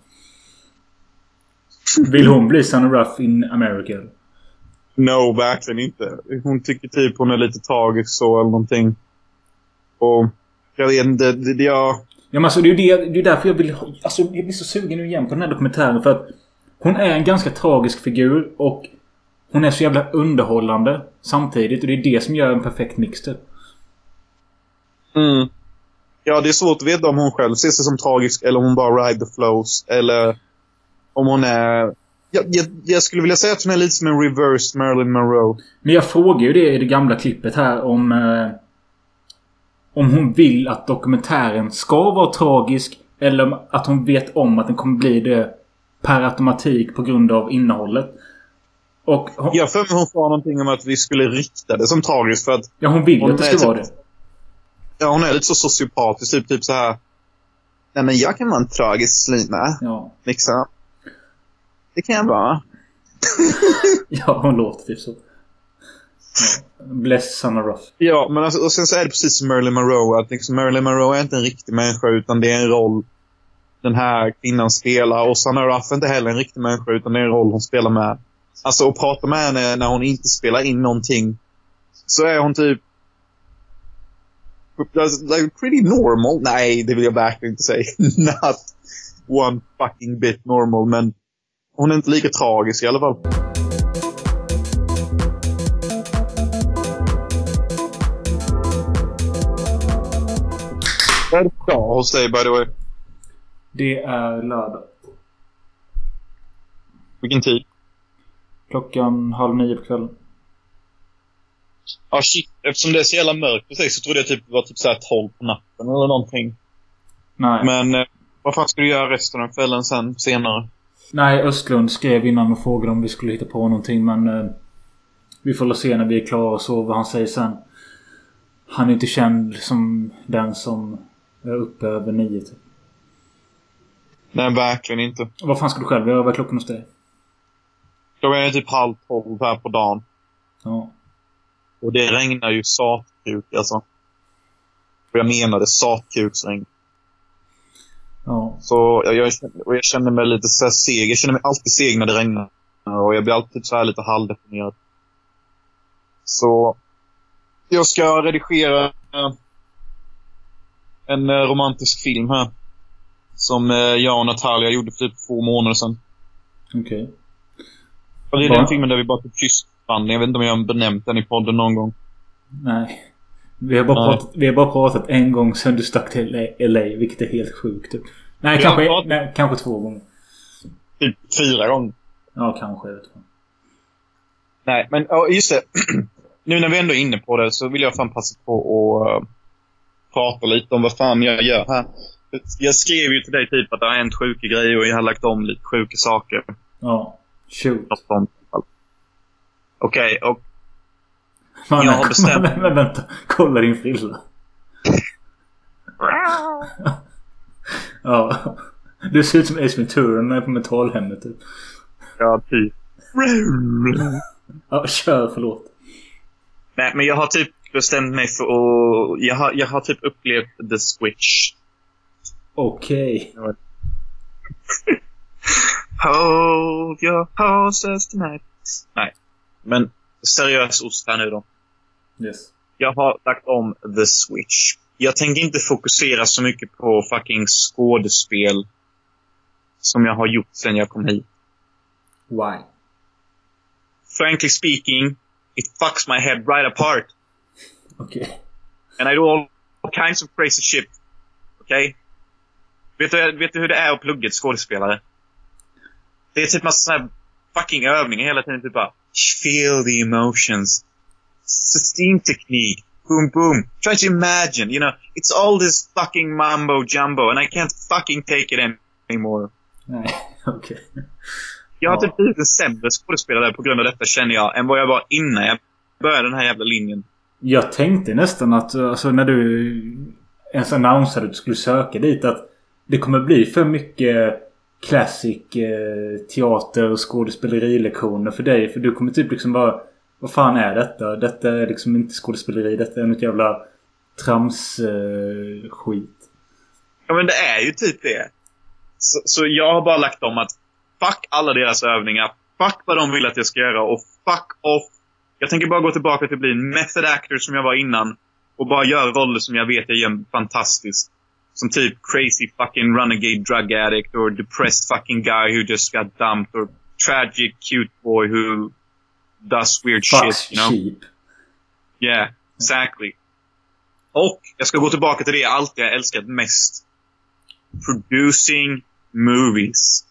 Vill hon bli of Ruff in America? No, verkligen inte. Hon tycker typ hon är lite tragisk så eller någonting. Och jag vet inte, det, det jag... Ja men alltså det är ju det, det är därför jag vill Alltså jag blir så sugen nu igen på den här dokumentären för att Hon är en ganska tragisk figur och Hon är så jävla underhållande samtidigt och det är det som gör en perfekt mix typ. Mm. Ja, det är svårt att veta om hon själv ser sig som tragisk eller om hon bara ride the flows. Eller om hon är... Jag, jag, jag skulle vilja säga att hon är lite som en reverse Marilyn Monroe. Men jag frågar ju det i det gamla klippet här om... Eh, om hon vill att dokumentären ska vara tragisk. Eller att hon vet om att den kommer bli det per automatik på grund av innehållet. Och hon, Jag för mig hon sa någonting om att vi skulle rikta det som tragiskt för att ja, hon vill ju hon att det ska vara typ- det. ja, hon är lite så sociopatisk. Typ, typ så här. Nej men jag kan vara en tragisk slyna. Ja. Liksom. Det kan jag vara. [laughs] Ja, hon låter typ så. Ja. Bless of Ruff. Ja, men alltså, och sen så är det precis som Marilyn Monroe. Att liksom Marilyn Monroe är inte en riktig människa utan det är en roll den här kvinnan spelar. Och Sanna Ruff är inte heller en riktig människa utan det är en roll hon spelar med. Alltså att prata med henne när hon inte spelar in någonting. Så är hon typ... Alltså, like, pretty normal. Nej, det vill jag verkligen inte säga. [laughs] Not one fucking bit normal. Men hon är inte lika tragisk i alla fall. Vad är det för hos dig by the way? Det är lördag. Vilken tid? Klockan halv nio på kvällen. Ja, shit. Eftersom det är så jävla mörkt sig så trodde jag typ det var typ såhär 12 på natten eller någonting. Nej. Men eh, vad fan ska du göra resten av kvällen sen, senare? Nej, Östlund skrev innan och frågade om vi skulle hitta på någonting men... Eh, vi får väl se när vi är klara och så vad han säger sen. Han är inte känd som den som är uppe över nio typ. Nej, verkligen inte. Vad fan ska du själv göra? Vad är klockan hos dig? Klockan är typ halv tolv här på dagen. Ja. Och det regnar ju satkuk alltså. Och jag menade satkuksregn. Ja. Så jag, jag, känner- och jag känner mig lite så seg. Jag känner mig alltid seg när det regnar. Och jag blir alltid så här lite halvdeprimerad. Så jag ska redigera en eh, romantisk film här. Som eh, jag och Natalia gjorde för typ två månader sedan. Okej. Och det är Va? den filmen där vi bara typ kysst varandra. Jag vet inte om jag har benämnt den i podden någon gång. Nej. Vi har, bara pratat, vi har bara pratat en gång sen du stack till LA, LA vilket är helt sjukt. Typ. Nej, Vi kanske, pratat- nej, kanske två gånger. Typ fyra gånger. Ja, kanske. Jag vet inte. Nej, men ja, just det. [clears throat] nu när vi ändå är inne på det så vill jag fan passa på att uh, prata lite om vad fan jag gör här. Jag skrev ju till dig typ att det har hänt sjuka grejer och jag har lagt om lite sjuka saker. Ja. Shoot. Okej, och Man, Jag har bestämt- Men, [laughs] men vänta. Kolla din frilla. [laughs] Ja. Du ser ut som Ace Ventura när jag är på mentalhemmet typ. ja, typ. Ja, kör. Förlåt. Nej, men jag har typ bestämt mig för att... Jag har, jag har typ upplevt The Switch. Okej. [laughs] Hold your horses tonight. Nej, men seriös ost här nu då. Yes. Jag har lagt om The Switch. Jag tänker inte fokusera så mycket på fucking skådespel som jag har gjort sen jag kom hit. Why? Frankly speaking, it fucks my head right apart. Okej. And I do all kinds of crazy shit. Okay? Vet du, vet du hur det är att plugga till skådespelare? Det är typ massa såna här fucking övningar hela tiden. Typ bara feel the emotions. Sustain teknik. Boom, boom. Try to imagine, you know. It's all this fucking mambo jumbo and I can't fucking take it an- anymore. Nej, [laughs] okej. Jag har Ja. typ blivit en sämre skådespelare på grund av detta känner jag, än vad jag var innan jag började den här jävla linjen. Jag tänkte nästan att alltså, när du ens annonsade att du skulle söka dit att det kommer bli för mycket classic eh, teater och skådespelerilektioner för dig. För du kommer typ liksom bara Vad fan är detta? Detta är liksom inte skådespeleri. Detta är något jävla trams eh, skit. Ja, men det är ju typ det. Så, så jag har bara lagt om att fuck alla deras övningar. Fuck vad de vill att jag ska göra och fuck off. Jag tänker bara gå tillbaka till att bli en method actor som jag var innan. Och bara göra roller som jag vet jag gör fantastiskt. Som typ crazy fucking renegade drug addict or depressed fucking guy who just got dumped or tragic cute boy who does weird shit, you know? cheap. Yeah, exactly. Och jag ska gå tillbaka till det jag alltid har älskat mest. Producing movies.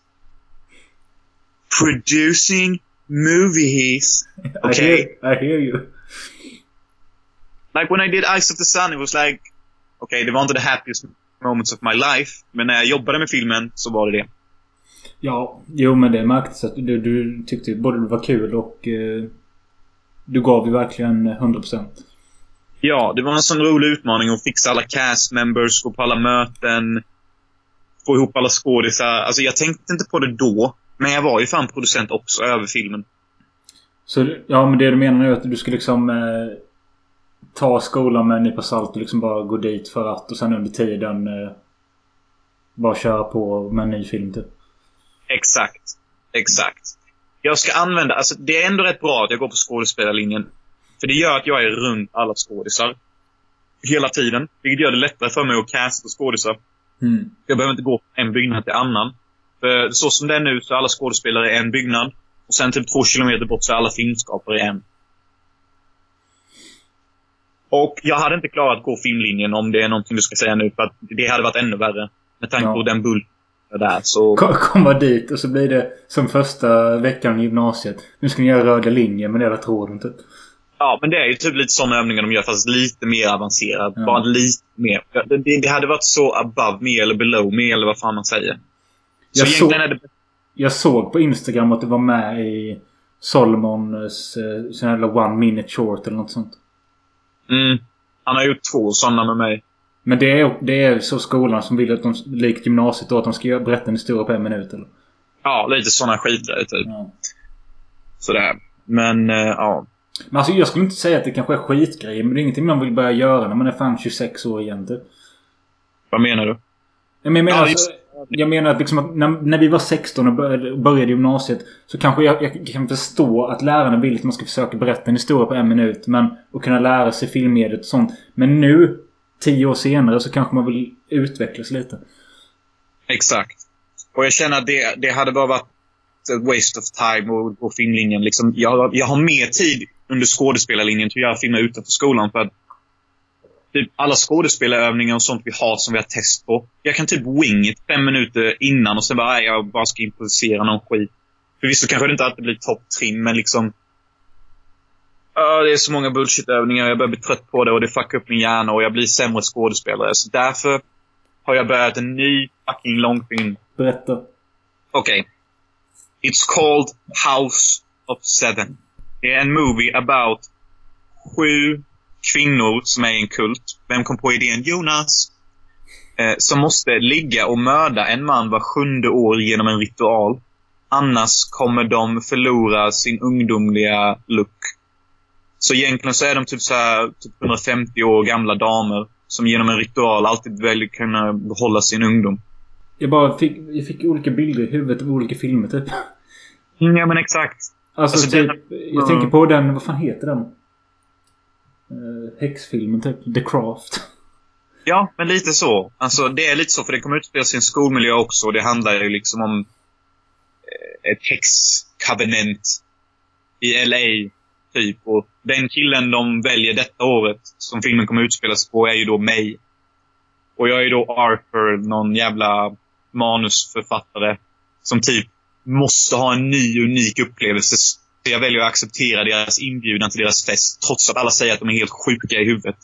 Producing movies. [laughs] I, Okay. hear, I hear you. Like when I did Eyes of the Sun, it was like... Okay, det var inte the happiest moments of my life. Men när jag jobbade med filmen så var det det. Ja, jo men det märktes att du, du tyckte både det var kul och eh, du gav ju verkligen 100%. Ja, det var en sån rolig utmaning att fixa alla cast members, gå på alla möten, få ihop alla skådisar. Alltså jag tänkte inte på det då, men jag var ju fan producent också över filmen. Så ja men det du menar nu är att du ska liksom eh, ta skolan med en nypa salt och liksom bara gå dit för att och sen under tiden eh, bara köra på med en ny film typ. Exakt. Exakt. Jag ska använda, alltså det är ändå rätt bra att jag går på skådespelarlinjen. För det gör att jag är runt alla skådisar. Hela tiden. Vilket gör det lättare för mig att casta skådisar. Mm. Jag behöver inte gå från en byggnad till annan. För så som det är nu så är alla skådespelare i en byggnad. Och sen typ två kilometer bort så är alla filmskapare i en. Och jag hade inte klarat att gå filmlinjen om det är någonting du ska säga nu. För att det hade varit ännu värre. Med tanke Ja. på den bull där så... Ko- Komma dit och så blir det som första veckan i gymnasiet. Nu ska ni göra röda linjen med jävla tråden typ. Ja, men det är ju typ lite sådana övningar de gör fast lite mer avancerat. Ja. Bara lite mer. Det, det, hade varit så above me eller below me eller vad fan man säger. Så Jag såg- det... Jag såg på Instagram att det var med i Solomons eh, sån jävla one minute short eller något sånt. Mm, han har gjort två sådana med mig. Men det är, det är så skolan som vill att de, likt gymnasiet då, att de ska berätta en historia på en minut eller? Ja, lite sådana skitgrejer typ. Ja. Sådär. Men, eh, ja. Men alltså jag skulle inte säga att det kanske är skitgrejer. Men det är ingenting man vill börja göra när man är fan 26 år igen typ. Vad menar du? Jag menar, Ja, alltså, just- jag menar att, liksom att när, när vi var 16 och började, började gymnasiet så kanske jag, jag kan förstå att lärarna vill att man ska försöka berätta en historia på en minut. Men, och kunna lära sig filmmediet och sånt. Men nu, tio år senare, så kanske man vill utvecklas lite. Exakt. Och jag känner att det, det hade bara varit a waste of time att gå filmlinjen. Liksom, jag, jag har mer tid under skådespelarlinjen till att göra filmer utanför skolan. För att typ alla skådespelarövningar och sånt vi har som vi har test på. Jag kan typ wing it fem minuter innan och sen bara, nej, jag bara ska improvisera någon skit. Förvisso kanske det inte alltid blir top trim, men liksom... Ja, det är så många bullshit-övningar. Jag börjar bli trött på det och det fuckar upp min hjärna och jag blir sämre skådespelare. Så därför har jag börjat en ny fucking långfilm. Berätta. Okej. It's called House of Seven. Det är en movie about sju kvinnor som är i en kult. Vem kom på idén? Jonas. Eh, som måste ligga och mörda en man var sjunde år genom en ritual. Annars kommer de förlora sin ungdomliga look. Så egentligen så är de typ så här, typ 150 år gamla damer som genom en ritual alltid väljer kunna behålla sin ungdom. Jag bara fick, jag fick olika bilder i huvudet av olika filmer typ. Ja men exakt. Alltså, Alltså, typ, den- jag Mm. tänker på den, vad fan heter den? Eh, häxfilmen typ. The Craft. Ja, men lite så. Alltså, det är lite så, för det kommer utspela sig i en skolmiljö också. Och det handlar ju liksom om eh, ett häxkabinett i LA, typ. Och den killen de väljer detta året, som filmen kommer utspela sig på, är ju då mig. Och jag är då Arthur, någon jävla manusförfattare som typ måste ha en ny unik upplevelse. Så jag väljer att acceptera deras inbjudan till deras fest trots att alla säger att de är helt sjuka i huvudet.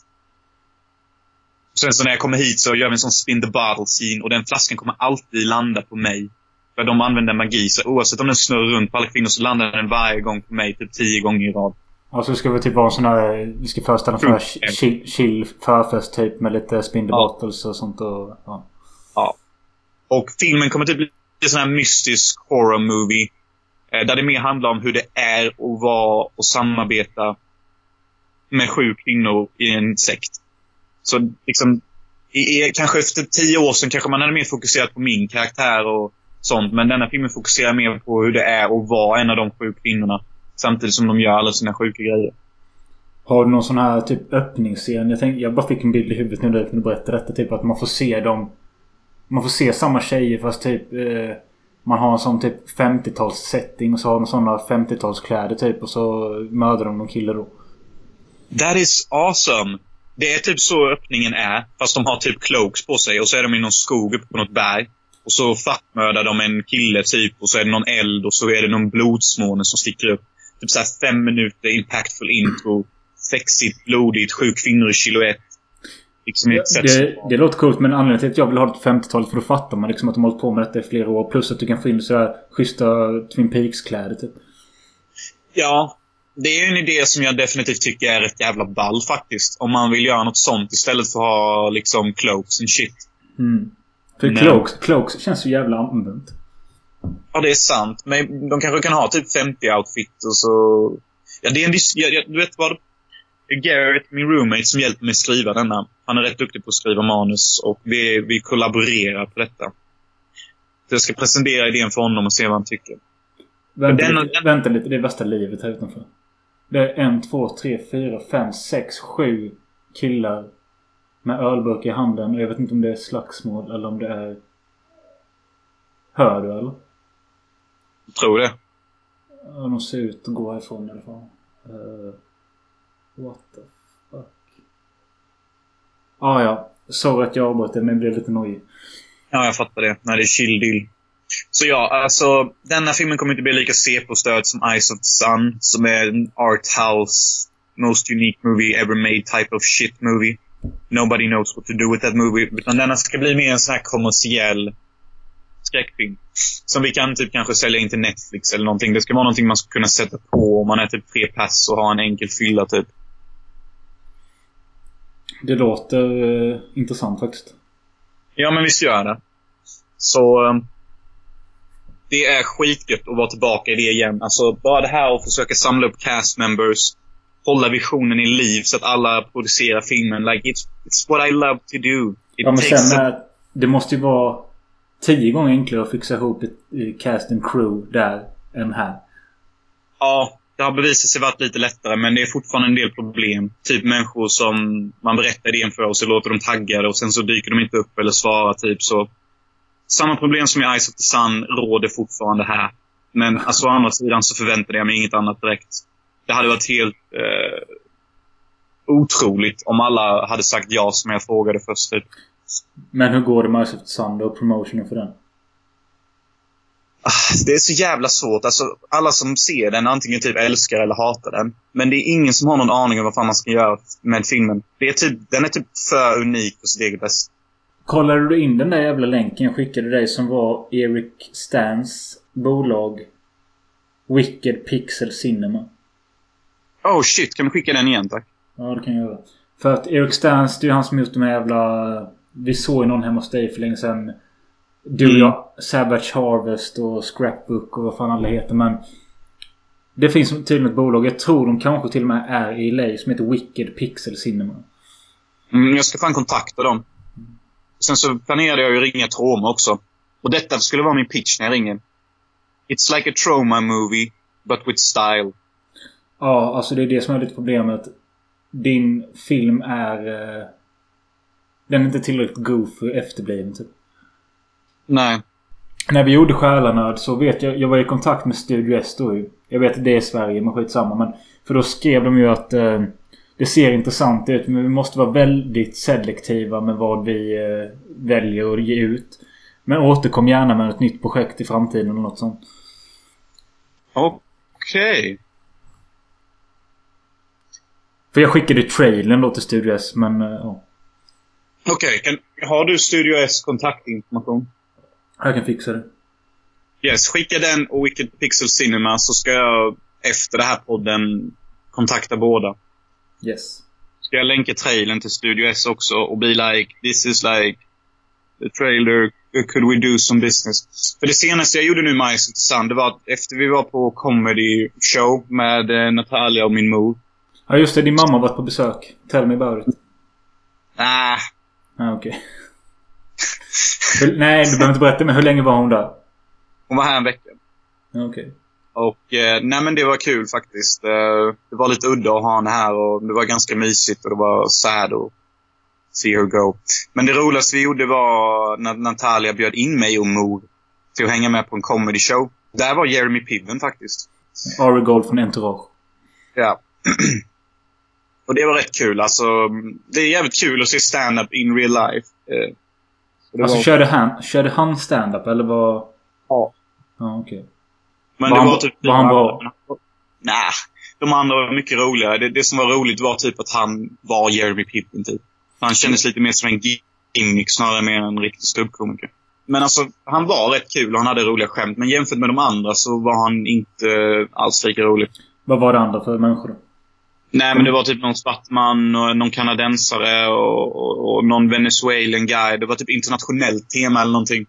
Sen så när jag kommer hit så gör vi en sån spin the bottle scene och den flaskan kommer alltid landa på mig. För de använder magi, så oavsett om den snurrar runt på alla kvinnor så landar den varje gång på mig, typ tio gånger i rad. Alltså det ska väl typ vara en sån här... Vi ska föreställa här Mm. chill, chill förfest typ med lite spindle Ja. bottles och sånt och... Ja. Och filmen kommer typ bli en sån här mystisk horror movie. Eh, där det mer handlar om hur det är att vara och samarbeta med sju kvinnor i en sekt. Så liksom, i, i, kanske efter tio år sedan kanske man hade mer fokuserat på min karaktär och sånt. Men denna filmen fokuserar mer på hur det är att vara en av de sju kvinnorna. Samtidigt som de gör alla sina sjuka grejer. Har du någon sån här typ öppningsscen? Jag, tänkte, jag bara fick en bild i huvudet nu när du berättade detta. Typ att man får se dem... Man får se samma tjejer fast typ... Eh, man har en sån typ 50-tals setting och så har de såna 50-talskläder typ och så mördar de någon kille då. That is awesome! Det är typ så öppningen är, fast de har typ cloaks på sig och så är de i någon skog uppe på något berg. Och så fattmördar de en kille typ och så är det någon eld och så är det någon blodsmåne som sticker upp. Typ såhär fem minuter impactful intro. Sexigt, blodigt, sju kvinnor i silhuett. Liksom ett Det, det låter coolt men anledningen till att jag vill ha på 50-talet för då fattar man liksom att de har hållit på med detta i flera år. Plus att du kan få in sådär schyssta Twin Peaks-kläder typ. Ja. Det är en idé som jag definitivt tycker är ett jävla ball faktiskt. Om man vill göra något sånt istället för att ha liksom cloaks and shit. Mm. För Nej. cloaks, cloaks känns så jävla använt. Ja, det är sant. Men de kanske kan ha typ 50 outfit och så... Ja, det är en dis- jag, jag, Du vet vad? Garrett, min roommate, som hjälper mig skriva denna. Han är rätt duktig på att skriva manus och vi, vi kollaborerar på detta. Så jag ska presentera idén för honom och se vad han tycker. Vänta, Den- lite, vänta lite, det är värsta livet här utanför. Det är en, två, tre, fyra, fem, sex, sju killar med ölburk i handen. Och jag vet inte om det är slagsmål eller om det är... Hör du eller? Jag tror det. De ser ut att gå härifrån i alla fall. Uh, what the fuck? Ah, ja, Sorry att jag avbröt det men jag blev lite nojig. Ja, jag fattar det. Nej, det är chill deal. Så ja, alltså denna filmen kommer inte bli lika C-påstöd som Eyes of the Sun, som är en art house, most unique movie ever made type of shit movie. Nobody knows what to do with that movie. Utan denna ska bli mer en sån här kommersiell skräckfilm. Som vi kan typ kanske sälja in till Netflix eller någonting. Det ska vara någonting man ska kunna sätta på om man är typ tre pass och har en enkel fylla typ. Det låter eh, intressant faktiskt. Ja, men visst gör det. Så... eh, Det är skitgött att vara tillbaka i det igen. Alltså, bara det här att försöka samla upp cast members. Hålla visionen i liv så att alla producerar filmen. Like, it's, it's what I love to do. It Ja men sen a- Det måste ju vara tio gånger enklare att fixa ihop ett eh, cast and crew där än här. Ja, det har bevisat sig varit lite lättare, men det är fortfarande en del problem. Typ människor som man berättar idén för och så låter de taggade och sen så dyker de inte upp eller svarar typ så. Samma problem som i Ice of the Sun råder fortfarande här. Men alltså å andra sidan så förväntade jag mig inget annat direkt. Det hade varit helt eh, otroligt om alla hade sagt ja som jag frågade först. Typ. Men hur går det med Ice of the Sun då? Promotionen för den? Ah, Det är så jävla svårt. Alltså, alla som ser den antingen typ älskar eller hatar den. Men det är ingen som har någon aning om vad fan man ska göra med filmen. Det är typ, den är typ för unik för sitt eget bästa. Kollade du in den där jävla länken jag skickade dig som var Eric Stans bolag Wicked Pixel Cinema? Oh shit, kan du skicka den igen tack? Ja, det kan jag göra. För att Eric Stans, det är ju han som gjort de här jävla... Vi såg ju någon hemma hos dig för länge sedan. Du och Mm. jag, Savage Harvest och Scrapbook och vad fan alla heter men... Det finns tydligen ett bolag, jag tror de kanske till och med är i LA, som heter Wicked Pixel Cinema. Mm, jag ska fan kontakta dem. Sen så planerade jag ju ringa Troma också. Och detta skulle vara min pitch när jag ringer. It's like a trauma movie, but with style. Ja, alltså det är det som är lite problemet. Din film är... Eh, den är inte tillräckligt god för efterbliven typ. Nej. När vi gjorde Själanöd så vet jag... Jag var i kontakt med Studio S då ju. Jag vet att det är Sverige men skitsamma men... För då skrev de ju att... Eh, Det ser intressant ut men vi måste vara väldigt selektiva med vad vi eh, väljer att ge ut. Men återkom gärna med ett nytt projekt i framtiden eller något sånt. Okej. För jag skickade trailern då till Studio S men eh, ja. Okej, kan- har du Studio S kontaktinformation? Jag kan fixa det. Yes, skicka den och Wicked Pixel Cinema så ska jag efter den här podden kontakta båda. Yes. Ska jag länka trailern till Studio S också och be like, this is like the trailer, could we do some business? För det senaste jag gjorde nu i maj som intressant, det var att efter vi var på comedy show med eh, Natalia och min mor. Ja just det, din mamma har varit på besök. Tell me about it. Ah, Ah, okej. Hur- Nej, du behöver inte berätta men hur länge var hon där? hon var här en vecka. Okej. Och eh, nej men det var kul faktiskt. Eh, det var lite udda att ha henne här och det var ganska mysigt och det var sad att see her go. Men det roligaste vi gjorde var när Natalia bjöd in mig och mor till att hänga med på en comedy show. Där var Jeremy Piven faktiskt. Ari Gold från Entourage. Ja. [clears throat] och det var rätt kul. Alltså, det är jävligt kul att se stand-up in real life. Eh, Alltså var- körde han, körde han stand-up eller var... Ja. Ja, okej. Men Var det han- var typ... var han bra? Nej. De andra var mycket roligare. Det, det som var roligt var typ att han var Jeremy Piven typ. Han kändes lite mer som en gimmick snarare mer än en riktig ståuppkomiker. Men alltså, han var rätt kul och han hade roliga skämt. Men jämfört med de andra så var han inte alls lika rolig. Vad var det andra för människor då? Nej, men det var typ någon svart man och någon kanadensare och, och, och någon venezuelan guy. Det var typ internationellt tema eller någonting.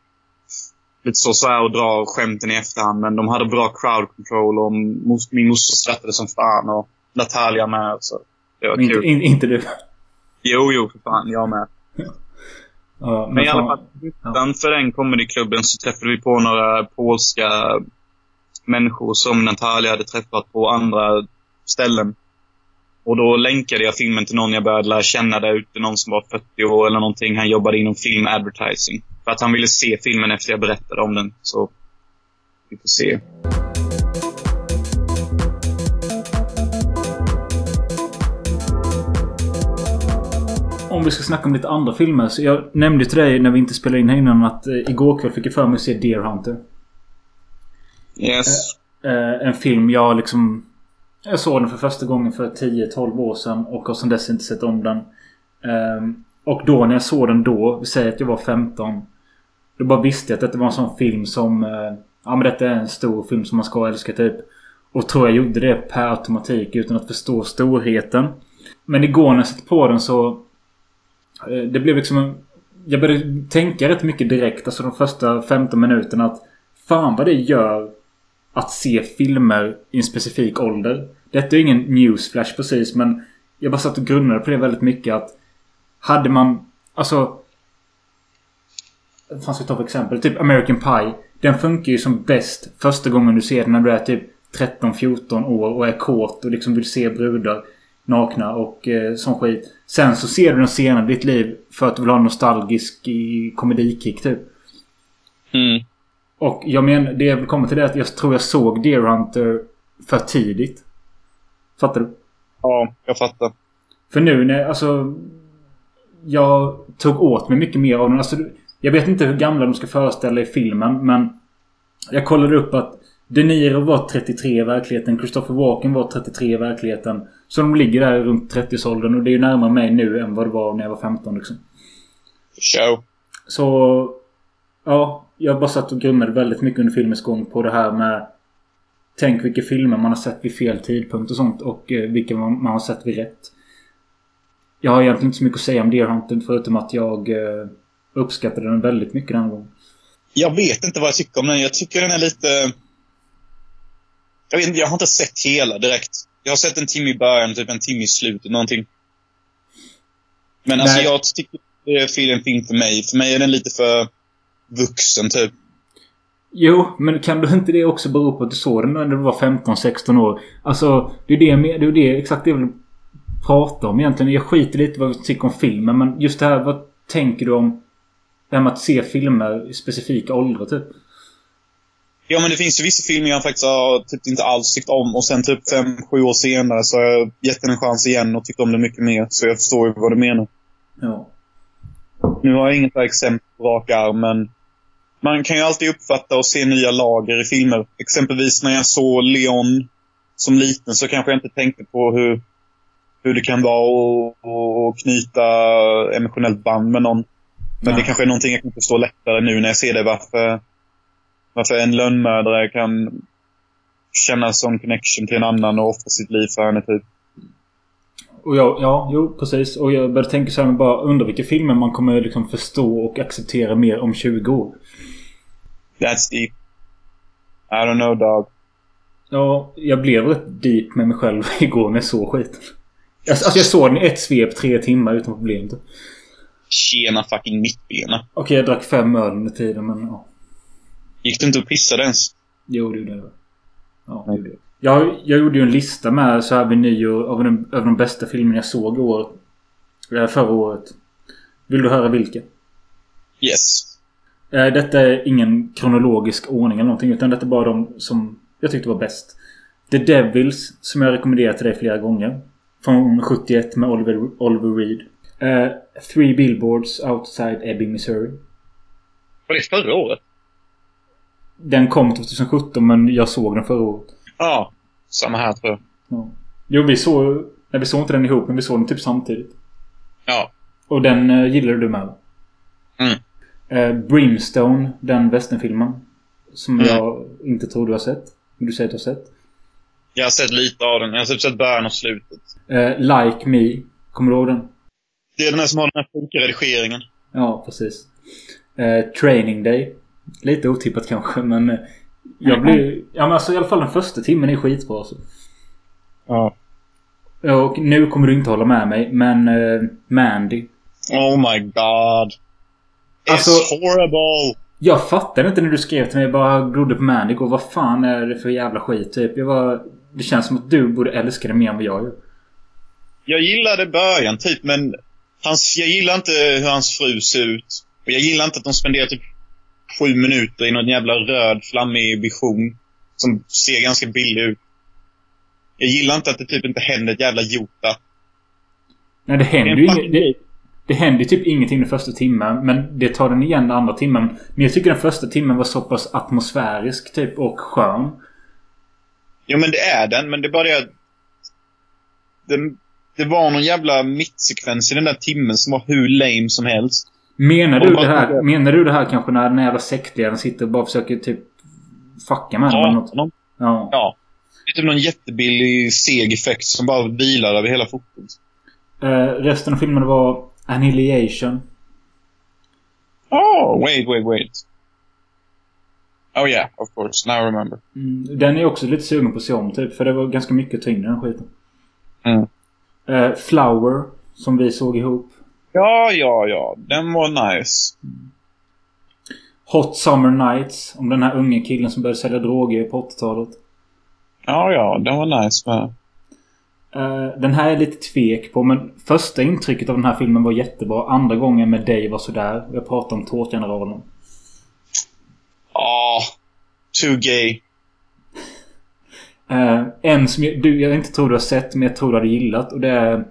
Lite så, så här och dra skämten i efterhand. Men de hade bra crowd control och min moster skrattade som fan och Natalia med. Så det var Inte, kul. in, inte du? Jo, jo, för fan. Jag med. [laughs] Ja, men Men i alla fall, utanför den comedyklubben så träffade vi på några polska människor som Natalia hade träffat på andra ställen. Och då länkade jag filmen till någon jag började lära känna där ute. Någon som var 40 år eller någonting. Han jobbade inom film advertising. För att han ville se filmen efter jag berättade om den. Så vi får se. Om vi ska snacka om lite andra filmer. Så jag nämnde till dig när vi inte spelade in här innan att eh, igår kväll fick jag för mig att se Deer Hunter. Yes. Eh, en film jag liksom... Jag såg den för första gången för 10-12 år sedan och har sedan dess inte sett om den. Ehm, och då när jag såg den då, vi säger att jag var 15. Då bara visste jag att detta var en sån film som... Eh, ja men detta är en stor film som man ska älska typ. Och tror jag gjorde det per automatik utan att förstå storheten. Men igår när jag satte på den så... Eh, det blev liksom en... Jag började tänka rätt mycket direkt, alltså de första 15 minuterna att... Fan vad det gör att se filmer i en specifik ålder. Detta är ingen newsflash precis men jag bara satt och grunnade på det väldigt mycket att hade man alltså vad fan ska jag ta för exempel? Typ American Pie. Den funkar ju som bäst första gången du ser den när du är typ 13-14 år och är kåt och liksom vill se brudar nakna och eh, sån skit. Sen så ser du den senare i ditt liv för att du vill ha en nostalgisk komedikick typ. Mm. Och jag menar, det jag vill komma till det är att jag tror jag såg Deer Hunter för tidigt. Fattar du? Ja, jag fattar. För nu när, alltså... Jag tog åt mig mycket mer av den. Alltså, jag vet inte hur gamla de ska föreställa i filmen, men... Jag kollade upp att De Niro var 33 i verkligheten. Christopher Walken var 33 i verkligheten. Så de ligger där runt 30-årsåldern och det är ju närmare mig nu än vad det var när jag var 15 liksom. Show. Så... Ja, jag bara satt och grunnade väldigt mycket under filmens gång på det här med... Tänk vilka filmer man har sett vid fel tidpunkt och sånt och eh, vilka man, man har sett vid rätt. Jag har egentligen inte så mycket att säga om Deer Hunter förutom att jag eh, uppskattade den väldigt mycket den gången. Jag vet inte vad jag tycker om den. Jag tycker den är lite... Jag vet inte, jag har inte sett hela direkt. Jag har sett en timme i början, typ en timme i slutet, någonting. Men alltså Nej. jag tycker det är fel- en film för mig. För mig är den lite för vuxen, typ. Jo, men kan du inte det också bero på att du såg den när du var 15-16 år? Alltså, det är det, det är det exakt det jag vill prata om egentligen. Jag skiter lite vad vi tycker om filmen, men just det här, vad tänker du om det här med att se filmer i specifika åldrar typ? Ja, men det finns ju vissa filmer jag faktiskt har typ inte alls tyckt om. Och sen typ fem, sju år senare så har jag gett den en chans igen och tyckt om den mycket mer. Så jag förstår ju vad du menar. Ja. Nu har jag inget exempel på rak arm, men man kan ju alltid uppfatta och se nya lager i filmer. Exempelvis när jag såg Leon som liten så kanske jag inte tänkte på hur, hur det kan vara att- knyta emotionellt band med någon. Men Nej. det kanske är någonting jag kan förstå lättare nu när jag ser det. Varför, varför en lönnmördare kan känna sån connection till en annan och offra sitt liv för henne, typ. Och jag, ja, jo precis. Och jag började tänka så här, bara undra vilka filmer man kommer liksom förstå och acceptera mer om 20 år. That's deep. I don't know, dog. Ja, jag blev rätt deep med mig själv [laughs] igår när jag såg skiten. Alltså, alltså jag såg den i ett svep tre timmar utan problem. typ. Tjena fucking mittbena. Okej, jag drack fem öl under tiden men ja. Gick du inte och pissade ens? Jo, det gjorde jag. Ja, det gjorde jag. Jag, jag gjorde ju en lista med så här vid nyår av de, över de bästa filmerna jag såg i år. eh, Förra året. Vill du höra vilka? Yes. Eh, Detta är ingen kronologisk ordning eller någonting utan detta är bara de som jag tyckte var bäst. The Devils som jag rekommenderat till dig flera gånger. Från 71 med Oliver, Oliver Reed. Eh, Three Billboards Outside Ebbing, Missouri. Var det förra året? Den kom 2017 men jag såg den förra året. Ja. Samma här, tror jag. Ja. Jo, vi såg... Nej, vi såg inte den ihop men vi såg den typ samtidigt. Ja. Och den eh, gillade du med? Mm. Eh, Brimstone, den westernfilmen. Som Mm. jag inte tror du har sett. Men du säger att du har sett. Jag har sett lite av den. Jag har typ sett början och slutet. Eh, like Me. Kommer du ihåg den? Det är den här som har den här funka redigeringen. Ja, precis. Eh, Training Day. Lite otippat kanske men... Eh, jag blir... Ja men alltså i alla fall den första timmen är skitbra alltså. Ja. Ja, Och nu kommer du inte hålla med mig men eh, Mandy. Oh my god. It's Alltså- horrible. Jag fattade inte när du skrev till mig. Jag bara glodde på Mandy och vad fan är det för jävla skit typ. Jag var... Det känns som att du borde älska det mer än vad jag gör. Jag gillade början, typ, men hans, jag gillar inte hur hans fru ser ut. Och jag gillar inte att de spenderar typ sju minuter i någon jävla röd, flammig vision. Som ser ganska billig ut. Jag gillar inte att det typ inte händer ett jävla jota. Nej det händer ju inget. Det, det händer typ ingenting den första timmen. Men det tar den igen den andra timmen. Men jag tycker den första timmen var så pass atmosfärisk typ och skön. Jo, men det är den, men det är bara det att... Den, det var någon jävla mittsekvens i den där timmen som var hur lame som helst. Menar du det här? Menar du det här kanske när den här jävla sektledaren sitter och bara försöker typ fucka med honom eller Ja, något? någon, Ja. ja. Det är typ någon jättebillig seg effekt som bara vilar över hela fotot. Eh, resten av filmen var Annihilation. Oh, wait, wait, wait. Oh yeah, of course. Now I remember. Mm, den är jag också lite sugen på att se om typ. För det var ganska mycket tyngre den skiten. Mm. Eh, Flower. Som vi såg ihop. Ja, ja, ja. Den var nice. Hot Summer Nights. Om den här unge killen som började sälja droger på 80-talet. Ja, ja. Den var nice med. Eh, den här är jag lite tvek på men första intrycket av den här filmen var jättebra. Andra gången med dig var sådär. Jag pratade om Tårtgeneralen. Ah, too gay. Eh, en som jag, du, jag inte tror du har sett men jag tror du hade gillat och det är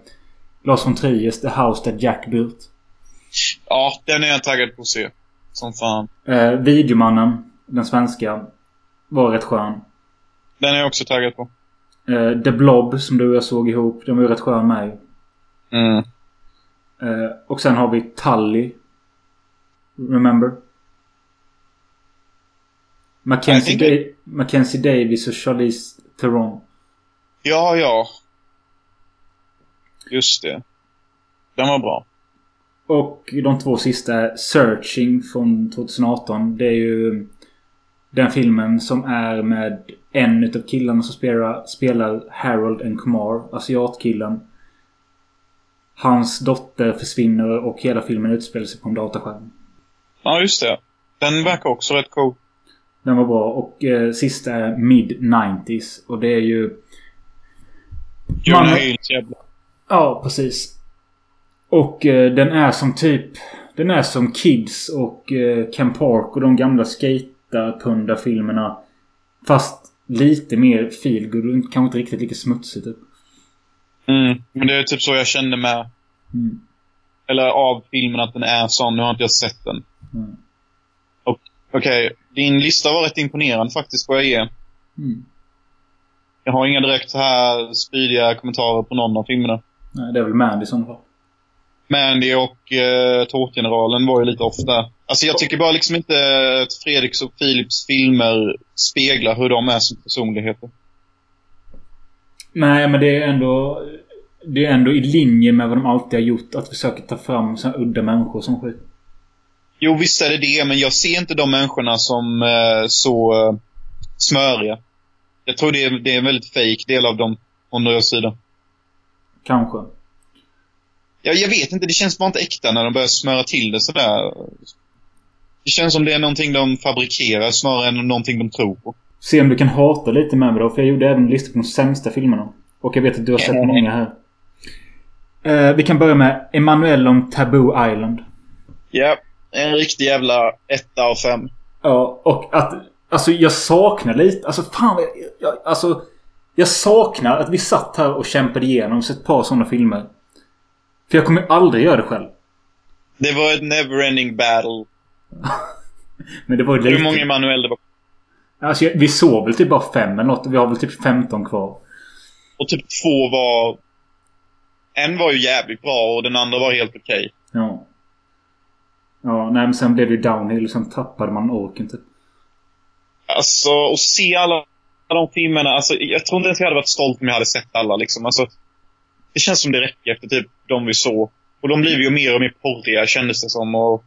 Lars von Triers The House That Jack Built. Ja, den är jag taggad på att se. Som fan. Eh, Videomannen, den svenska, var rätt skön. Den är jag också taggad på. Eh, The Blob som du och jag såg ihop, den var ju rätt skön med ju. Mm. Eh, och sen har vi Tully. Remember? Mackenzie, da- Mackenzie Davis och Charlize Theron. Ja, ja. Just det. Den var bra. Och de två sista Searching från 2018. Det är ju den filmen som är med en utav killarna som spelar, spelar Harold and Kumar. Asiatkillen. Hans dotter försvinner och hela filmen utspelar sig på en dataskärm. Ja, just det. Den verkar också rätt cool. Den var bra. Och eh, sista är Mid-90s. Och det är ju... Jonah Man- Hills jävla... Ja, precis. Och eh, den är som typ... Den är som Kids och eh, Ken Park och de gamla skaterpunda-filmerna. Fast lite mer feelgood och kanske inte riktigt lika smutsigt typ. Mm. Men det är typ så jag kände med... Mm. Eller av filmen att den är sån. Nu har inte jag sett den. Mm. Okej, din lista var rätt imponerande faktiskt får jag ge. Mm. Jag har inga direkt så här spydiga kommentarer på någon av filmerna. Nej, det är väl Mandy sådana fall. Mandy och eh, Tårtgeneralen var ju lite off där. Alltså jag tycker bara liksom inte att Fredriks och Philips filmer speglar hur de är som personligheter. Nej, men det är ändå... Det är ändå i linje med vad de alltid har gjort. Att försöka ta fram så här udda människor som skit. Jo, visst är det det, men jag ser inte de människorna som eh, så eh, smöriga. Jag tror det är, det är en väldigt fake del av dem, från deras sida. Kanske. Ja, jag vet inte, det känns bara inte äkta när de börjar smöra till det sådär. Det känns som det är någonting de fabrikerar snarare än någonting de tror på. Se om du kan hata lite med mig då. För jag gjorde även en lista på de sämsta filmerna. Och jag vet att du har sett Mm. många här. Eh, vi kan börja med Emanuel om Taboo Island. Ja, en riktig jävla etta av fem. Ja, och att... Alltså jag saknar lite... Alltså fan jag, jag, Alltså... Jag saknar att vi satt här och kämpade igenom ett par sådana filmer. För jag kommer aldrig göra det själv. Det var ett never-ending battle. [laughs] Men det var ju lite... Hur många Emanuel det var? Alltså vi såg väl typ bara fem eller något. Vi har väl typ 15 kvar. Och typ två var... En var ju jävligt bra och den andra var helt okej. Ja. Ja, nej men sen blev det downhill och sen tappade man orken typ. Alltså, att se alla de filmerna. Alltså, jag tror inte ens jag hade varit stolt om jag hade sett alla liksom. Alltså, det känns som det räcker efter typ de vi såg. Och de blir ju mer och mer porriga kändes det som. Och,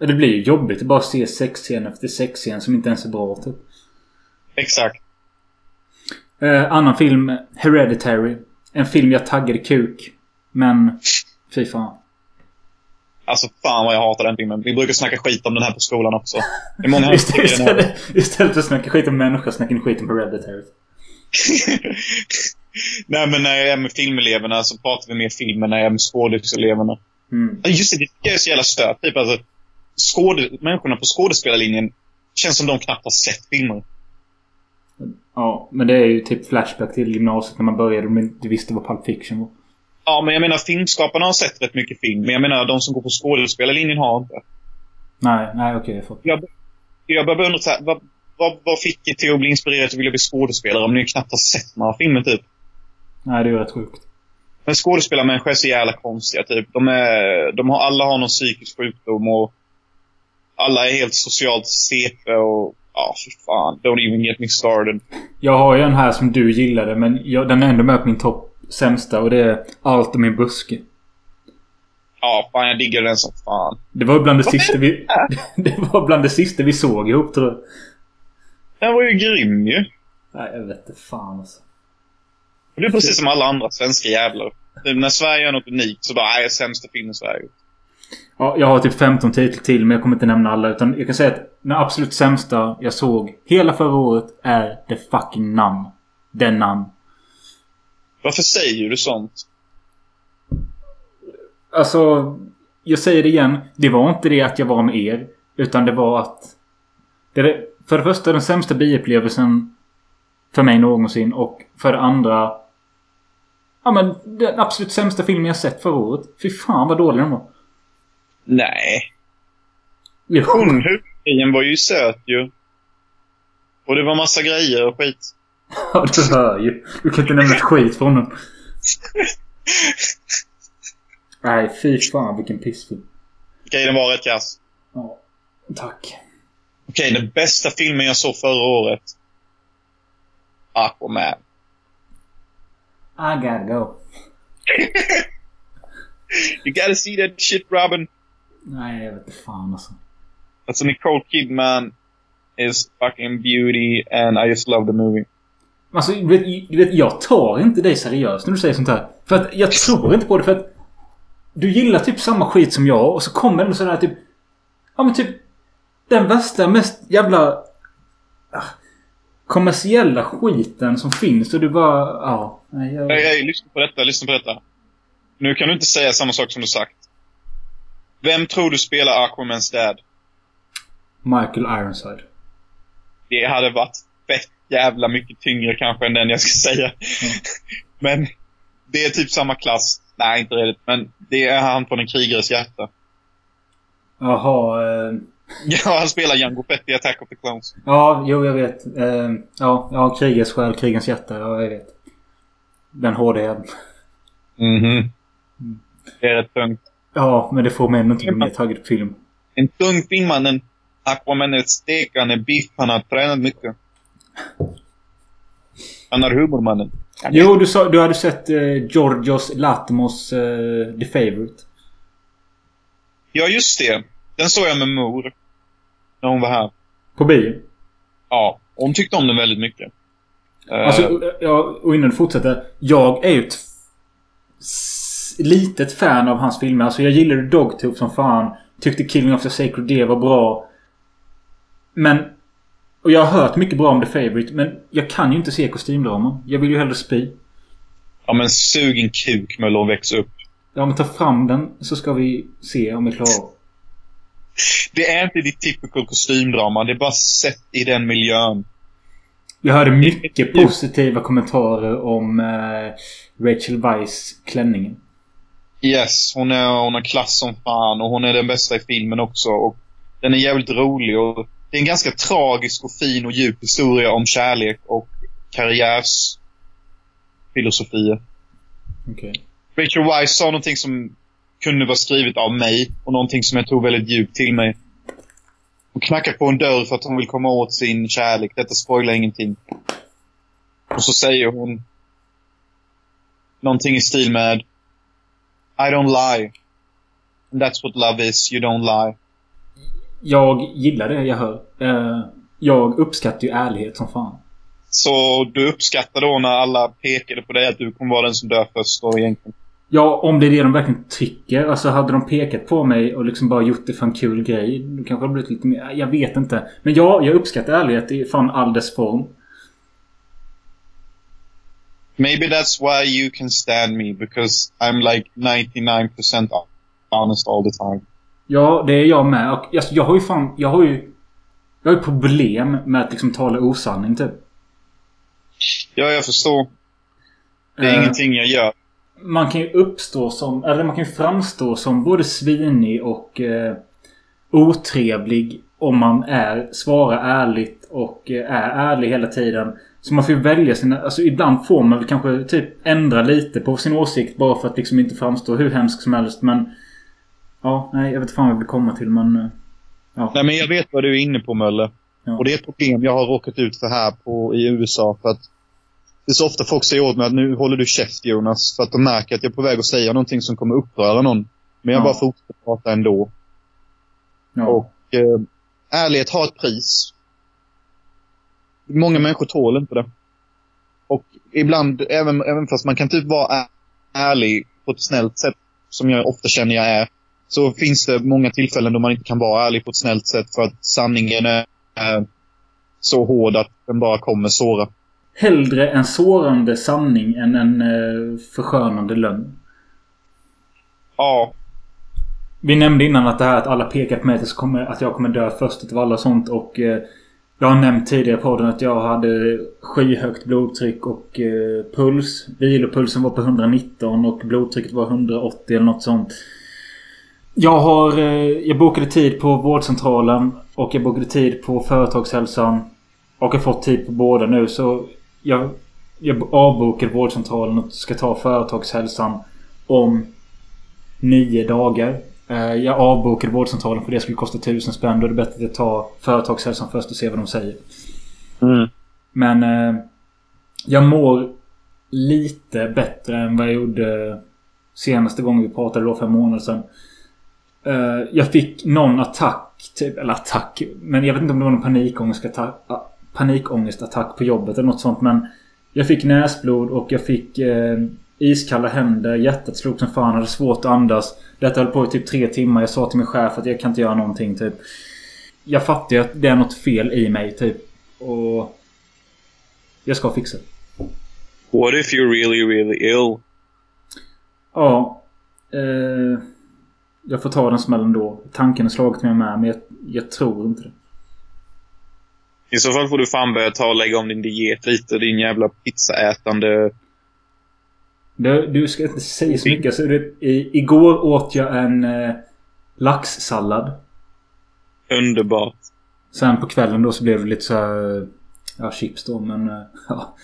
Det blir ju jobbigt att bara se sexscen efter sexscen som inte ens är bra typ. exakt. Eh, annan film, Hereditary. En film jag taggade kuk. Men, fy fan. Alltså fan vad jag hatar den filmen. Vi brukar snacka skit om den här på skolan också. Det är många [laughs] här som Ist- tycker den är... istället, istället för att snacka skit om människor snackar ni skit om Hereditary. [laughs] Nej men när jag är med filmeleverna så pratar vi mer filmen när jag är med skådiseleverna. Mm. Just det, det är så jävla stört. Typ alltså, skåde, människorna på skådespelarlinjen känns som de knappt har sett filmer. Ja, men det är ju typ Flashback till gymnasiet när man började och inte visste vad Pulp Fiction var. Ja, men jag menar filmskaparna har sett rätt mycket film. Men jag menar de som går på skådespelarlinjen har inte. Nej, nej okej jag får. Jag, jag börjar undra så här, vad, vad, vad fick er till att bli inspirerad till att vilja bli skådespelare om ni knappt har sett några filmer typ? Nej, det är ju rätt sjukt. Men skådespelarmänniskor är så jävla konstiga typ. De är, de har, alla har någon psykisk sjukdom och alla är helt socialt CP och ja, fy fan. Don't even get me started. Jag har ju en här som du gillade men jag, den är ändå med på min topp sämsta och det är Allt om min buske. Ja, fan jag diggar den som fan. Det var bland det sista vi... [laughs] Det var bland det sista vi såg ihop tror jag. Den var ju grym ju. Nej, jag vet inte fan alltså. Det är precis som alla andra svenska jävlar. Typ när Sverige gör något unikt så bara, nej, sämsta film i Sverige. Ja, jag har typ 15 titlar till men jag kommer inte nämna alla. Utan jag kan säga att den absolut sämsta jag såg hela förra året är The fucking Nun. Den Nun. Varför säger du sånt? Alltså, jag säger det igen. Det var inte det att jag var med er. Utan det var att... Det är, för det första den sämsta biupplevelsen för mig någonsin. Och för det andra... Ja men den absolut sämsta filmen jag sett förra året. Fy fan vad dålig den var. Nej. Jo. Hon huvudtjejen var ju söt ju. Och det var massa grejer och skit. [laughs] Ja, du hör ju. Du kan inte nämna ett skit från den. [laughs] Nej, fy fan vilken pissfilm. Okej, den var rätt kass. Ja, tack. Okej, den bästa filmen jag såg förra året. Aquaman. I gotta go. [laughs] You gotta see that shit, Robin. Nej, jag vet inte fan alltså. Alltså Nicole Kidman is fucking beauty and I just love the movie. Alltså, du vet, du vet, jag tar inte dig seriöst när du säger sånt här. För att jag tror inte på det för att... Du gillar typ samma skit som jag och så kommer den sån här typ... Ja men typ... Den värsta, mest jävla... ah, kommersiella skiten som finns och du bara... Ja. Nej, jag... Hej, hej, lyssna på detta, lyssna på detta. Nu kan du inte säga samma sak som du sagt. Vem tror du spelar Aquamans dad? Michael Ironside. Det hade varit fett jävla mycket tyngre kanske än den jag ska säga. [laughs] Men det är typ samma klass. Nej, inte riktigt. Men det är han från en krigares hjärta. Jaha. Eh, [laughs] Ja, han spelar Jango Fett i Attack of the Clones. ja, jo jag vet. Eh, ja, ja, krigets själ, krigens hjärta. Ja, jag vet. Den hårda jäveln. Mhm. Det är rätt tungt. Ja, men det får mig ändå inte bli mer taggad på film. En tung filmmannen. Aquaman är ett stek, han är biff, han har tränat mycket. Han är humormannen. Jo, du, sa, du hade sett eh, Georgios Latimos eh, The Favourite. Ja, just det. Den såg jag med mor. När hon var här. På bio. Ja, hon tyckte om den väldigt mycket. Eh, Alltså, ja, och innan du fortsätter. Jag är ju litet fan av hans filmer. Alltså jag gillade Dogtooth som fan. Tyckte Killing of the Sacred Deer var bra. Men... Och jag har hört mycket bra om The Favourite. Men jag kan ju inte se kostymdraman. Jag vill ju hellre spy. ja, men sug en kuk Möller och väx upp. Ja men ta fram den så ska vi se om vi klarar. Det är inte ditt typical kostymdrama. Det är bara sett i den miljön. Jag hörde mycket positiva kommentarer om eh, Rachel Weisz klänningen. Yes, hon är, hon har klass som fan och hon är den bästa i filmen också. Och den är jävligt rolig och det är en ganska tragisk och fin och djup historia om kärlek och karriärsfilosofier. Okej. Rachel Weisz sa någonting som kunde vara skrivet av mig och någonting som jag tog väldigt djupt till mig. Hon knackar på en dörr för att hon vill komma åt sin kärlek. Detta spoilar ingenting. Och så säger hon någonting i stil med I don't lie. And that's what love is. You don't lie. Jag gillar det jag hör. Eh, jag uppskattar ju ärlighet som fan. Så du uppskattar då när alla pekade på dig att du kommer vara den som dör först då egentligen? Ja, om det är det de verkligen tycker. Alltså hade de pekat på mig och liksom bara gjort det för en kul grej. Då kanske det blivit lite mer... Jag vet inte. Men ja, jag uppskattar ärlighet i fan all dess form. Maybe that's why you can stand me because I'm like 99% honest all the time. Ja, det är jag med. Och alltså, jag har ju fan... Jag har ju... Jag har ju problem med att liksom tala osanning typ. Ja, jag förstår. Det är Eh, ingenting jag gör. Man kan ju uppstå som... Eller man kan ju framstå som både svinig och eh, otrevlig. Om man är, svarar ärligt och eh, är ärlig hela tiden. Så man får ju välja sina... Alltså ibland får man väl kanske typ ändra lite på sin åsikt bara för att liksom inte framstå hur hemsk som helst. Men... Ja, nej jag vet fan vad jag vill komma till men... eh, Ja. Nej, men jag vet vad du är inne på, Mölle. Ja. Och det är ett problem jag har råkat ut för här på, i USA. För att det är så ofta folk säger åt mig att nu håller du käft Jonas. För att de märker att jag är på väg att säga någonting som kommer uppröra någon. Men jag Ja. bara fortsätter prata ändå. ja. Och eh, ärlighet har ett pris. Många människor tål inte det. Och ibland, även, även fast man kan typ vara ärlig på ett snällt sätt, som jag ofta känner jag är, så finns det många tillfällen då man inte kan vara ärlig på ett snällt sätt för att sanningen är, är så hård att den bara kommer såra. Hellre en sårande sanning än en eh, förskönande lögn. Ja, Vi nämnde innan att det här att alla pekar på mig att jag kommer, att jag kommer dö först utav alla sånt och eh, jag har nämnt tidigare i podden att jag hade skyhögt blodtryck och eh, puls. Vilopulsen var på 119 och blodtrycket var 180 eller något sånt. Jag har... Eh, jag bokade tid på vårdcentralen och jag bokade tid på företagshälsan. Och har fått tid på båda nu så jag, jag avbokade vårdcentralen och ska ta företagshälsan om nio dagar. Eh, Jag avbokade vårdcentralen för det skulle kosta tusen spänn. Då är det bättre att tar företagshälsan först och ser vad de säger. Mm. Men eh, jag mår lite bättre än vad jag gjorde senaste gången vi pratade då för en månad sedan. Eh, jag fick någon attack, typ, eller attack. Men jag vet inte om det var någon panikångestattack, panikångestattack på jobbet eller något sånt. Men jag fick näsblod och jag fick iskalla händer. Hjärtat slog som fan. hade svårt att andas. Detta höll på i typ tre timmar. Jag sa till min chef att jag kan inte göra någonting typ. Jag fattar ju att det är något fel i mig typ. Och... Jag ska fixa det. What if you're really, really ill? Ja. Eh, jag får ta den smällen då. Tanken har slagit mig med men jag, jag tror inte det. I så fall får du fan börja ta och lägga om din diet lite. Din jävla pizzaätande... Du, du ska inte säga så mycket. Alltså, det, i, igår åt jag en eh, laxsallad. Underbart. Sen på kvällen då så blev det lite så här... Ja, chips då men... eh, [laughs] Ja.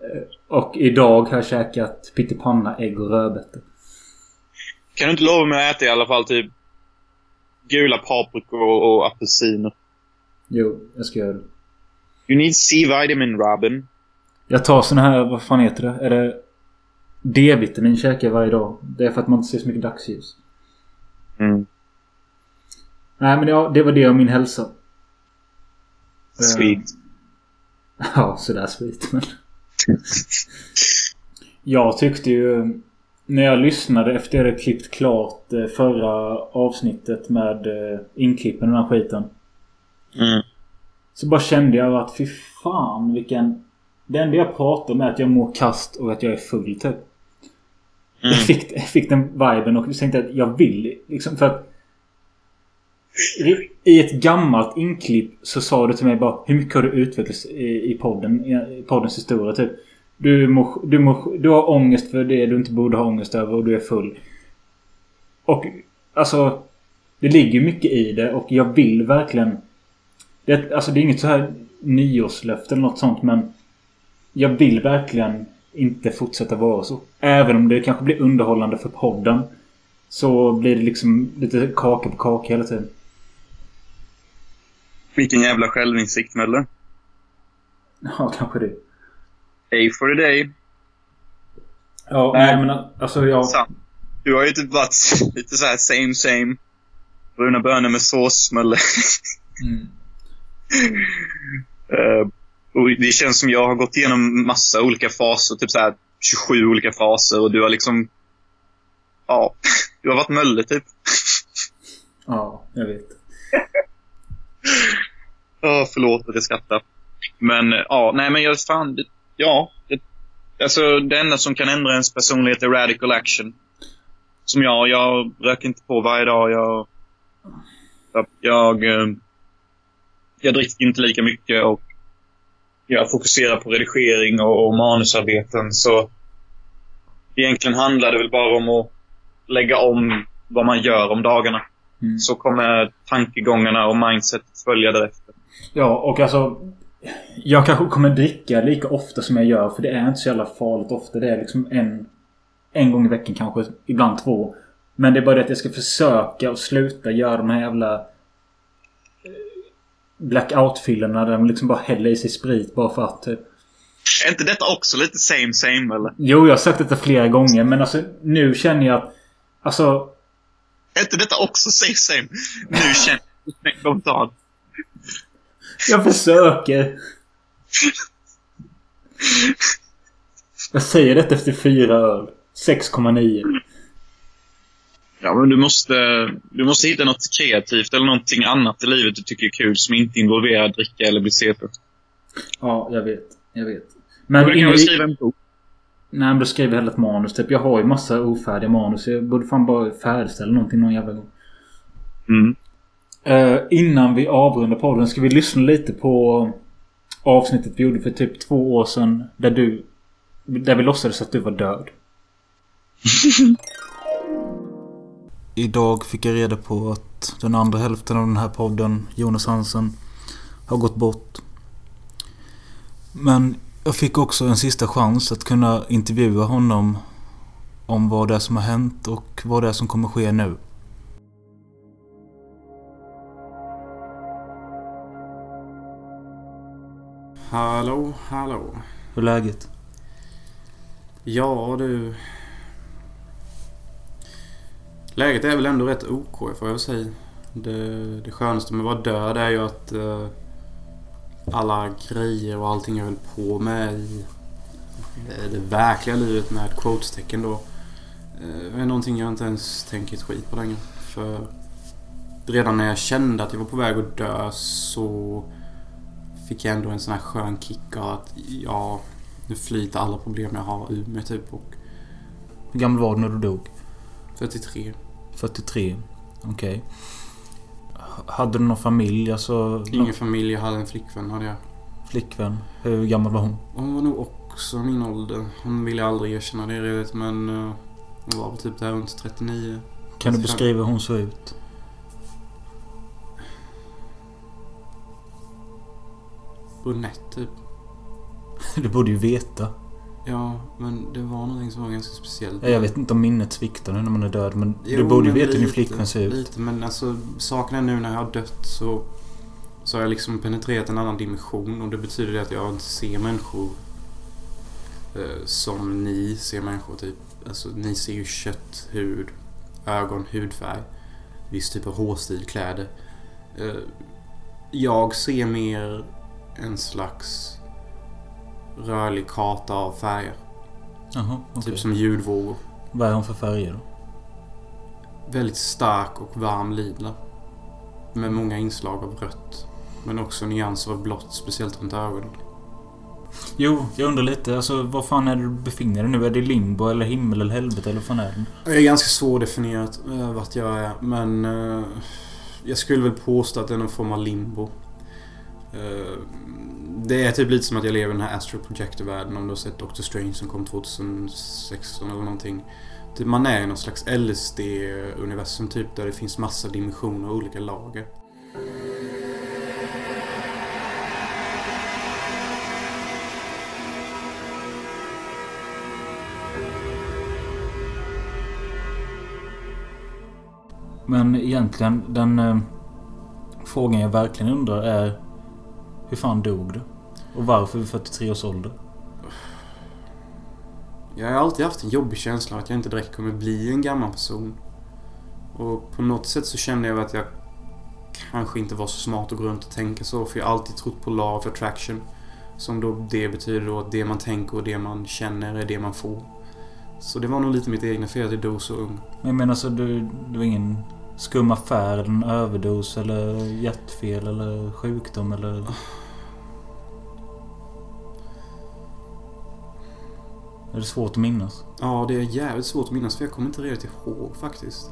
Eh, Och idag har jag käkat pyttipanna, ägg och rödbetor. Kan du inte lova mig att äta i alla fall typ gula paprikor och, och apelsiner? Jo, jag ska göra det. You need C-vitamin, Robin. Jag tar såna här, vad fan heter det? Är det... D-vitamin käkar jag varje dag. Det är för att man inte ser så mycket dagsljus. Mm. Nej men ja, det var det om min hälsa. Eh, Sweet. [laughs] Ja, sådär sweet men... [laughs] Jag tyckte ju... När jag lyssnade efter jag hade klippt klart eh, förra avsnittet med eh, inklippen och den här skiten. Mm. Så bara kände jag att fy fan vilken... Det enda jag pratar om är att jag mår kast och att jag är full typ. Mm. Jag, fick, jag fick den viben och tänkte att jag vill liksom för att... i- ett gammalt inklipp så sa du till mig bara Hur mycket har du utvecklats i, i podden? I, i poddens historia typ. Du, mår, du, mår, du har ångest för det du inte borde ha ångest över och du är full. Och alltså... Det ligger mycket i det och jag vill verkligen... Det, alltså det är inget så här nyårslöfte eller något sånt men... Jag vill verkligen inte fortsätta vara så. Även om det kanske blir underhållande för podden. Så blir det liksom lite kaka på kaka hela tiden. Vilken jävla självinsikt, Möller. Ja, kanske det. A for a day. Ja, Nej. nej men alltså jag... Sant. Du har ju typ varit lite så här same same. Bruna bönor med sås, Möller. Mm. [laughs] Eh, och det känns som jag har gått igenom massa olika faser. Typ så här 27 olika faser och du har liksom... Ja, [laughs] du har varit Möller typ. [laughs] Ja, jag vet. Ja, förlåt att jag skrattar. Men ja, nej men jag fan, ja. Det, alltså det enda som kan ändra ens personlighet är radical action. Som jag, jag röker inte på varje dag. Jag, jag, jag, eh, jag dricker inte lika mycket och jag fokuserar på redigering och, och manusarbeten. Så egentligen handlar det väl bara om att lägga om vad man gör om dagarna. Mm. Så kommer tankegångarna och mindsetet följa därefter. Ja, och alltså... Jag kanske kommer dricka lika ofta som jag gör för det är inte så jävla farligt ofta. Det är liksom en... En gång i veckan kanske. Ibland två. Men det är bara det att jag ska försöka och sluta göra de här jävla... Blackout-fyllorna där de liksom bara häller i sig sprit bara för att typ. Är inte detta också lite same same eller? Jo, jag har sagt detta flera gånger men alltså nu känner jag att... Alltså... Är inte detta också same same? Nu känner jag spontant. Jag försöker. Jag säger detta efter fyra öl. 6,9. Ja, men du måste, du måste hitta något kreativt eller någonting annat i livet du tycker är kul som inte involverar dricka eller bli CP. Ja, jag vet. Jag vet. Men du kan väl skriva en bok? Nej, men då skriver jag hellre ett manus. Typ, jag har ju massa ofärdiga manus. Jag borde fan bara färdigställa någonting någon jävla gång. Mm. Eh, innan vi avrundar podden ska vi lyssna lite på avsnittet vi gjorde för typ två år sedan. Där du... Där vi låtsades att du var död. [laughs] Idag fick jag reda på att den andra hälften av den här podden, Jonas Hansen, har gått bort. Men jag fick också en sista chans att kunna intervjua honom om vad det är som har hänt och vad det är som kommer ske nu. Hallå, hallå. Hur är läget? Ja du. Läget är väl ändå rätt OK får jag säga. Det, det skönaste med att vara död är ju att eh, alla grejer och allting jag höll på med i eh, det verkliga livet med quotes-tecken då. Eh, är någonting jag inte ens tänker ett skit på längre. För redan när jag kände att jag var på väg att dö så fick jag ändå en sån här skön kick av att ja, nu flyter alla problem jag har ur mig typ. Och Hur gammal var du när du dog? 43. 43. Okej. Hade du någon familj? Alltså... Ingen någon familj, jag hade en flickvän hade jag. flickvän? Hur gammal var hon? Hon var nog också min ålder. Hon ville aldrig erkänna det redigt men eh, hon var typ där runt 39. Kan du beskriva hur hon såg ut? Brunett typ. [laughs] Du borde ju veta. Ja, men det var någonting som var ganska speciellt. Jag vet inte om minnet sviktar nu när man är död men du Jo, borde ju veta hur din flickvän ser ut. Lite, men alltså saken är nu när jag har dött så så har jag liksom penetrerat en annan dimension och det betyder det att jag inte ser människor eh, som ni ser människor typ. Alltså ni ser ju kött, hud, ögon, hudfärg, viss typ av hårstil, kläder. Eh, jag ser mer en slags rörlig karta av färger. Jaha, okej. Typ som ljudvågor. Vad är hon för färger då? Väldigt stark och varm lila. Med många inslag av rött. Men också nyanser av blått, speciellt runt ögonen. Jo, jag undrar lite. Alltså, var fan är det du befinner dig nu? Är det limbo eller himmel eller helvete eller vad fan är det? Det är ganska svårdefinierat uh, vart jag är, men eh, jag skulle väl påstå att det är någon form av limbo. Eh, det är typ lite som att jag lever i den här Astro Projector-världen om du har sett Doctor Strange som kom 2016 eller någonting. Typ man är i någon slags LSD-universum typ där det finns massa dimensioner och olika lager. Men egentligen, den eh, frågan jag verkligen undrar är hur fan dog du? Och varför vid 43 års ålder? Jag har alltid haft en jobbig känsla av att jag inte direkt kommer bli en gammal person. Och på något sätt så kände jag att jag kanske inte var så smart att gå runt och tänka så. För jag har alltid trott på law of attraction. Som då det betyder då att det man tänker och det man känner är det man får. Så det var nog lite mitt egna fel att jag dog så ung. Men jag menar så du, du var ingen skum affär eller en överdos eller hjärtfel eller sjukdom eller... Är det svårt att minnas? Ja, det är jävligt svårt att minnas för jag kommer inte riktigt ihåg faktiskt.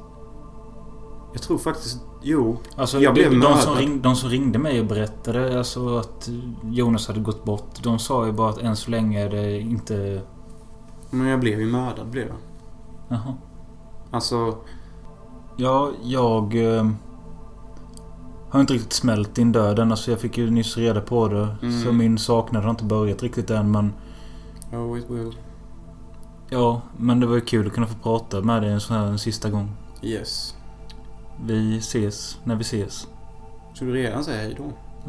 Jag tror faktiskt... Jo. Alltså, Jag blev de, de, som ring, de som ringde mig och berättade alltså att Jonas hade gått bort. De sa ju bara att än så länge är det inte... Men jag blev ju mördad blev jag. Jaha. Alltså... Ja, jag... Eh, har inte riktigt smält in döden. Alltså jag fick ju nyss reda på det. Mm. Så min saknad har inte börjat riktigt än men... Oh, it will. Ja, men det var ju kul att kunna få prata med dig en sån här en sista gång. Yes. Vi ses när vi ses. Ska du redan säga hej då?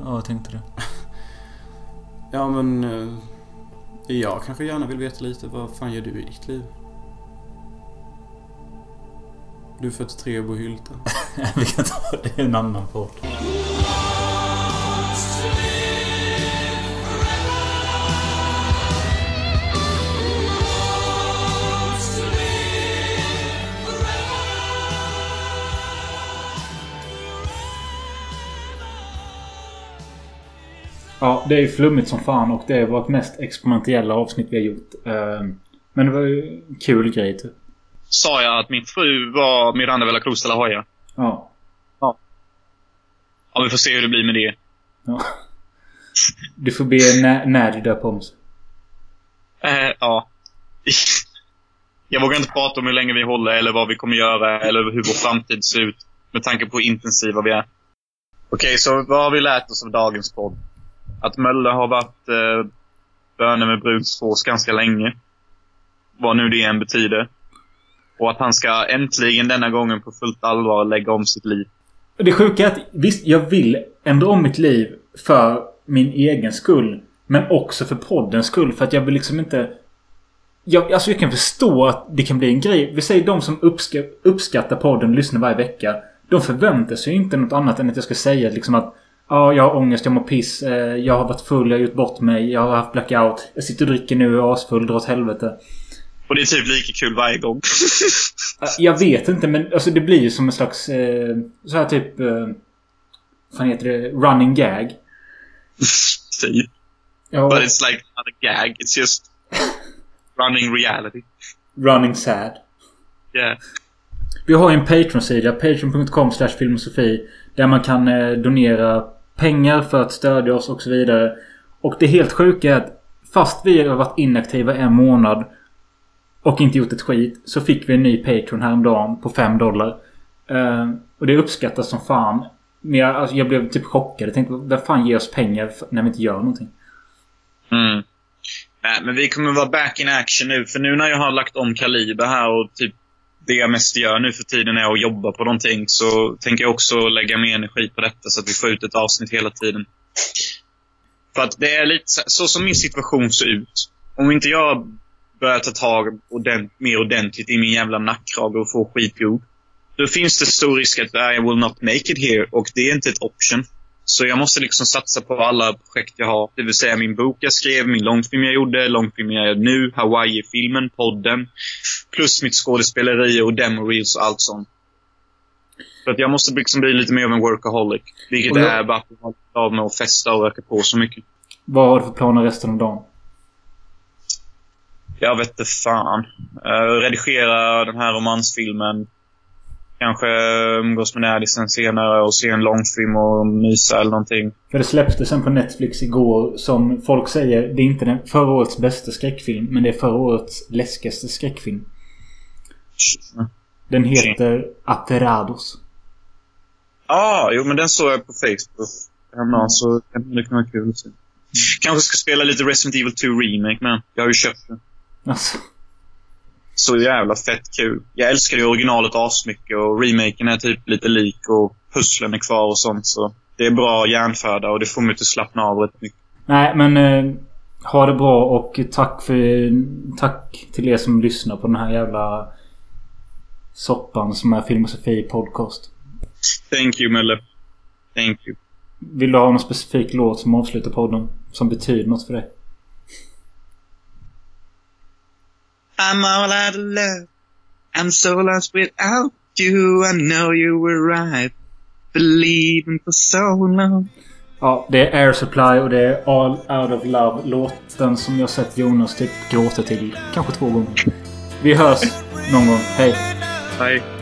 Ja, jag tänkte det. [laughs] Ja men... eh, Jag kanske gärna vill veta lite vad fan gör du i ditt liv? Du är 43 och bor i Hylte. [laughs] vi kan ta det i en annan podd. Ja, det är flummigt som fan och det är vårt mest experimentella avsnitt vi har gjort. Ehm, Men det var ju en kul grej typ. Sa jag att min fru var Miranda Vela Cruz de la Hoya? Ja. Ja, vi får se hur det blir med det. ja. Du får be när, när du döper om sig. Eh, ja. [laughs] Jag vågar inte prata om hur länge vi håller eller vad vi kommer göra eller hur vår framtid ser ut. Med tanke på hur intensiva vi är. Okej, så vad har vi lärt oss av dagens podd? Att Mölle har varit eh, böner med bruksfås ganska länge. Vad nu det än betyder. Och att han ska äntligen denna gången på fullt allvar lägga om sitt liv. Det sjuka är att visst, jag vill ändra om mitt liv för min egen skull. Men också för poddens skull. För att jag vill liksom inte... Jag, alltså jag kan förstå att det kan bli en grej. Vi säger de som uppska, uppskattar podden och lyssnar varje vecka. De förväntar sig ju inte något annat än att jag ska säga liksom att Ja, jag har ångest, jag mår piss. eh, Jag har varit full, jag har gjort bort mig. Jag har haft blackout. Jag sitter och dricker nu och är asfull, drar åt helvete. Och det är typ lika kul varje gång. [laughs] Jag vet inte men alltså det blir ju som en slags eh, så här typ... Eh, vad heter det? Running gag. [laughs] typ. Ja, But it's like not a gag. It's just running reality. running sad. Yeah. Vi har ju en Patreon-sida. Patreon.com filmosofi. Där man kan eh, donera pengar för att stödja oss och så vidare. Och det helt sjuka är att fast vi har varit inaktiva en månad och inte gjort ett skit så fick vi en ny Patreon häromdagen på 5 dollar. Eh, och det uppskattas som fan. Men jag, alltså, jag blev typ chockad. Jag tänkte, vem fan ger oss pengar när vi inte gör någonting? Mm. Äh, men vi kommer vara back in action nu. För nu när jag har lagt om kaliber här och typ det jag mest gör nu för tiden är att jobba på någonting så tänker jag också lägga mer energi på detta så att vi får ut ett avsnitt hela tiden. För att det är lite så, så som min situation ser ut. Om inte jag börjar ta tag ordent, mer ordentligt i min jävla nackkrage och få skitgod. Då finns det stor risk att I will not make it here och det är inte ett option. Så jag måste liksom satsa på alla projekt jag har. Det vill säga min bok jag skrev, min långfilm jag gjorde, långfilm jag gör nu, Hawaii-filmen, podden. Plus mitt skådespeleri och demo-reels och allt sånt. För att jag måste liksom bli lite mer av en workaholic. Vilket jag- är bara att jag av med att festa och röka på så mycket. Vad har du för planer resten av dagen? Jag vet inte fan. Uh, redigera den här romansfilmen. Kanske umgås med Närdisen senare och se en långfilm och mysa eller någonting. För det släpptes sen på Netflix igår som folk säger det är inte den förra årets bästa skräckfilm men det är förra årets läskigaste skräckfilm. Den heter Aterados. Ja, ah, jo men den såg jag på Facebook häromdagen så det kan vara kul att se. Kanske ska spela lite Resident Evil 2 Remake med. Jag har ju köpt den. Alltså. Så jävla fett kul. Jag älskar ju originalet asmycket och remaken är typ lite lik och pusslen är kvar och sånt så. Det är bra hjärnföda och det får mig att slappna av rätt mycket. Nej men eh, ha det bra och tack för... Tack till er som lyssnar på den här jävla soppan som är Filmosofi podcast. Thank you Melle. Thank you. Vill du ha någon specifik låt som avslutar podden? Som betyder något för dig? I'm all out of love. I'm so lost without you. I know you were right. Believing for so long. Ja, det är Air Supply och det är All Out of Love. Låten som jag sett Jonas typ gråta till. Kanske två gånger. Vi hörs någon gång. Hej! Bye.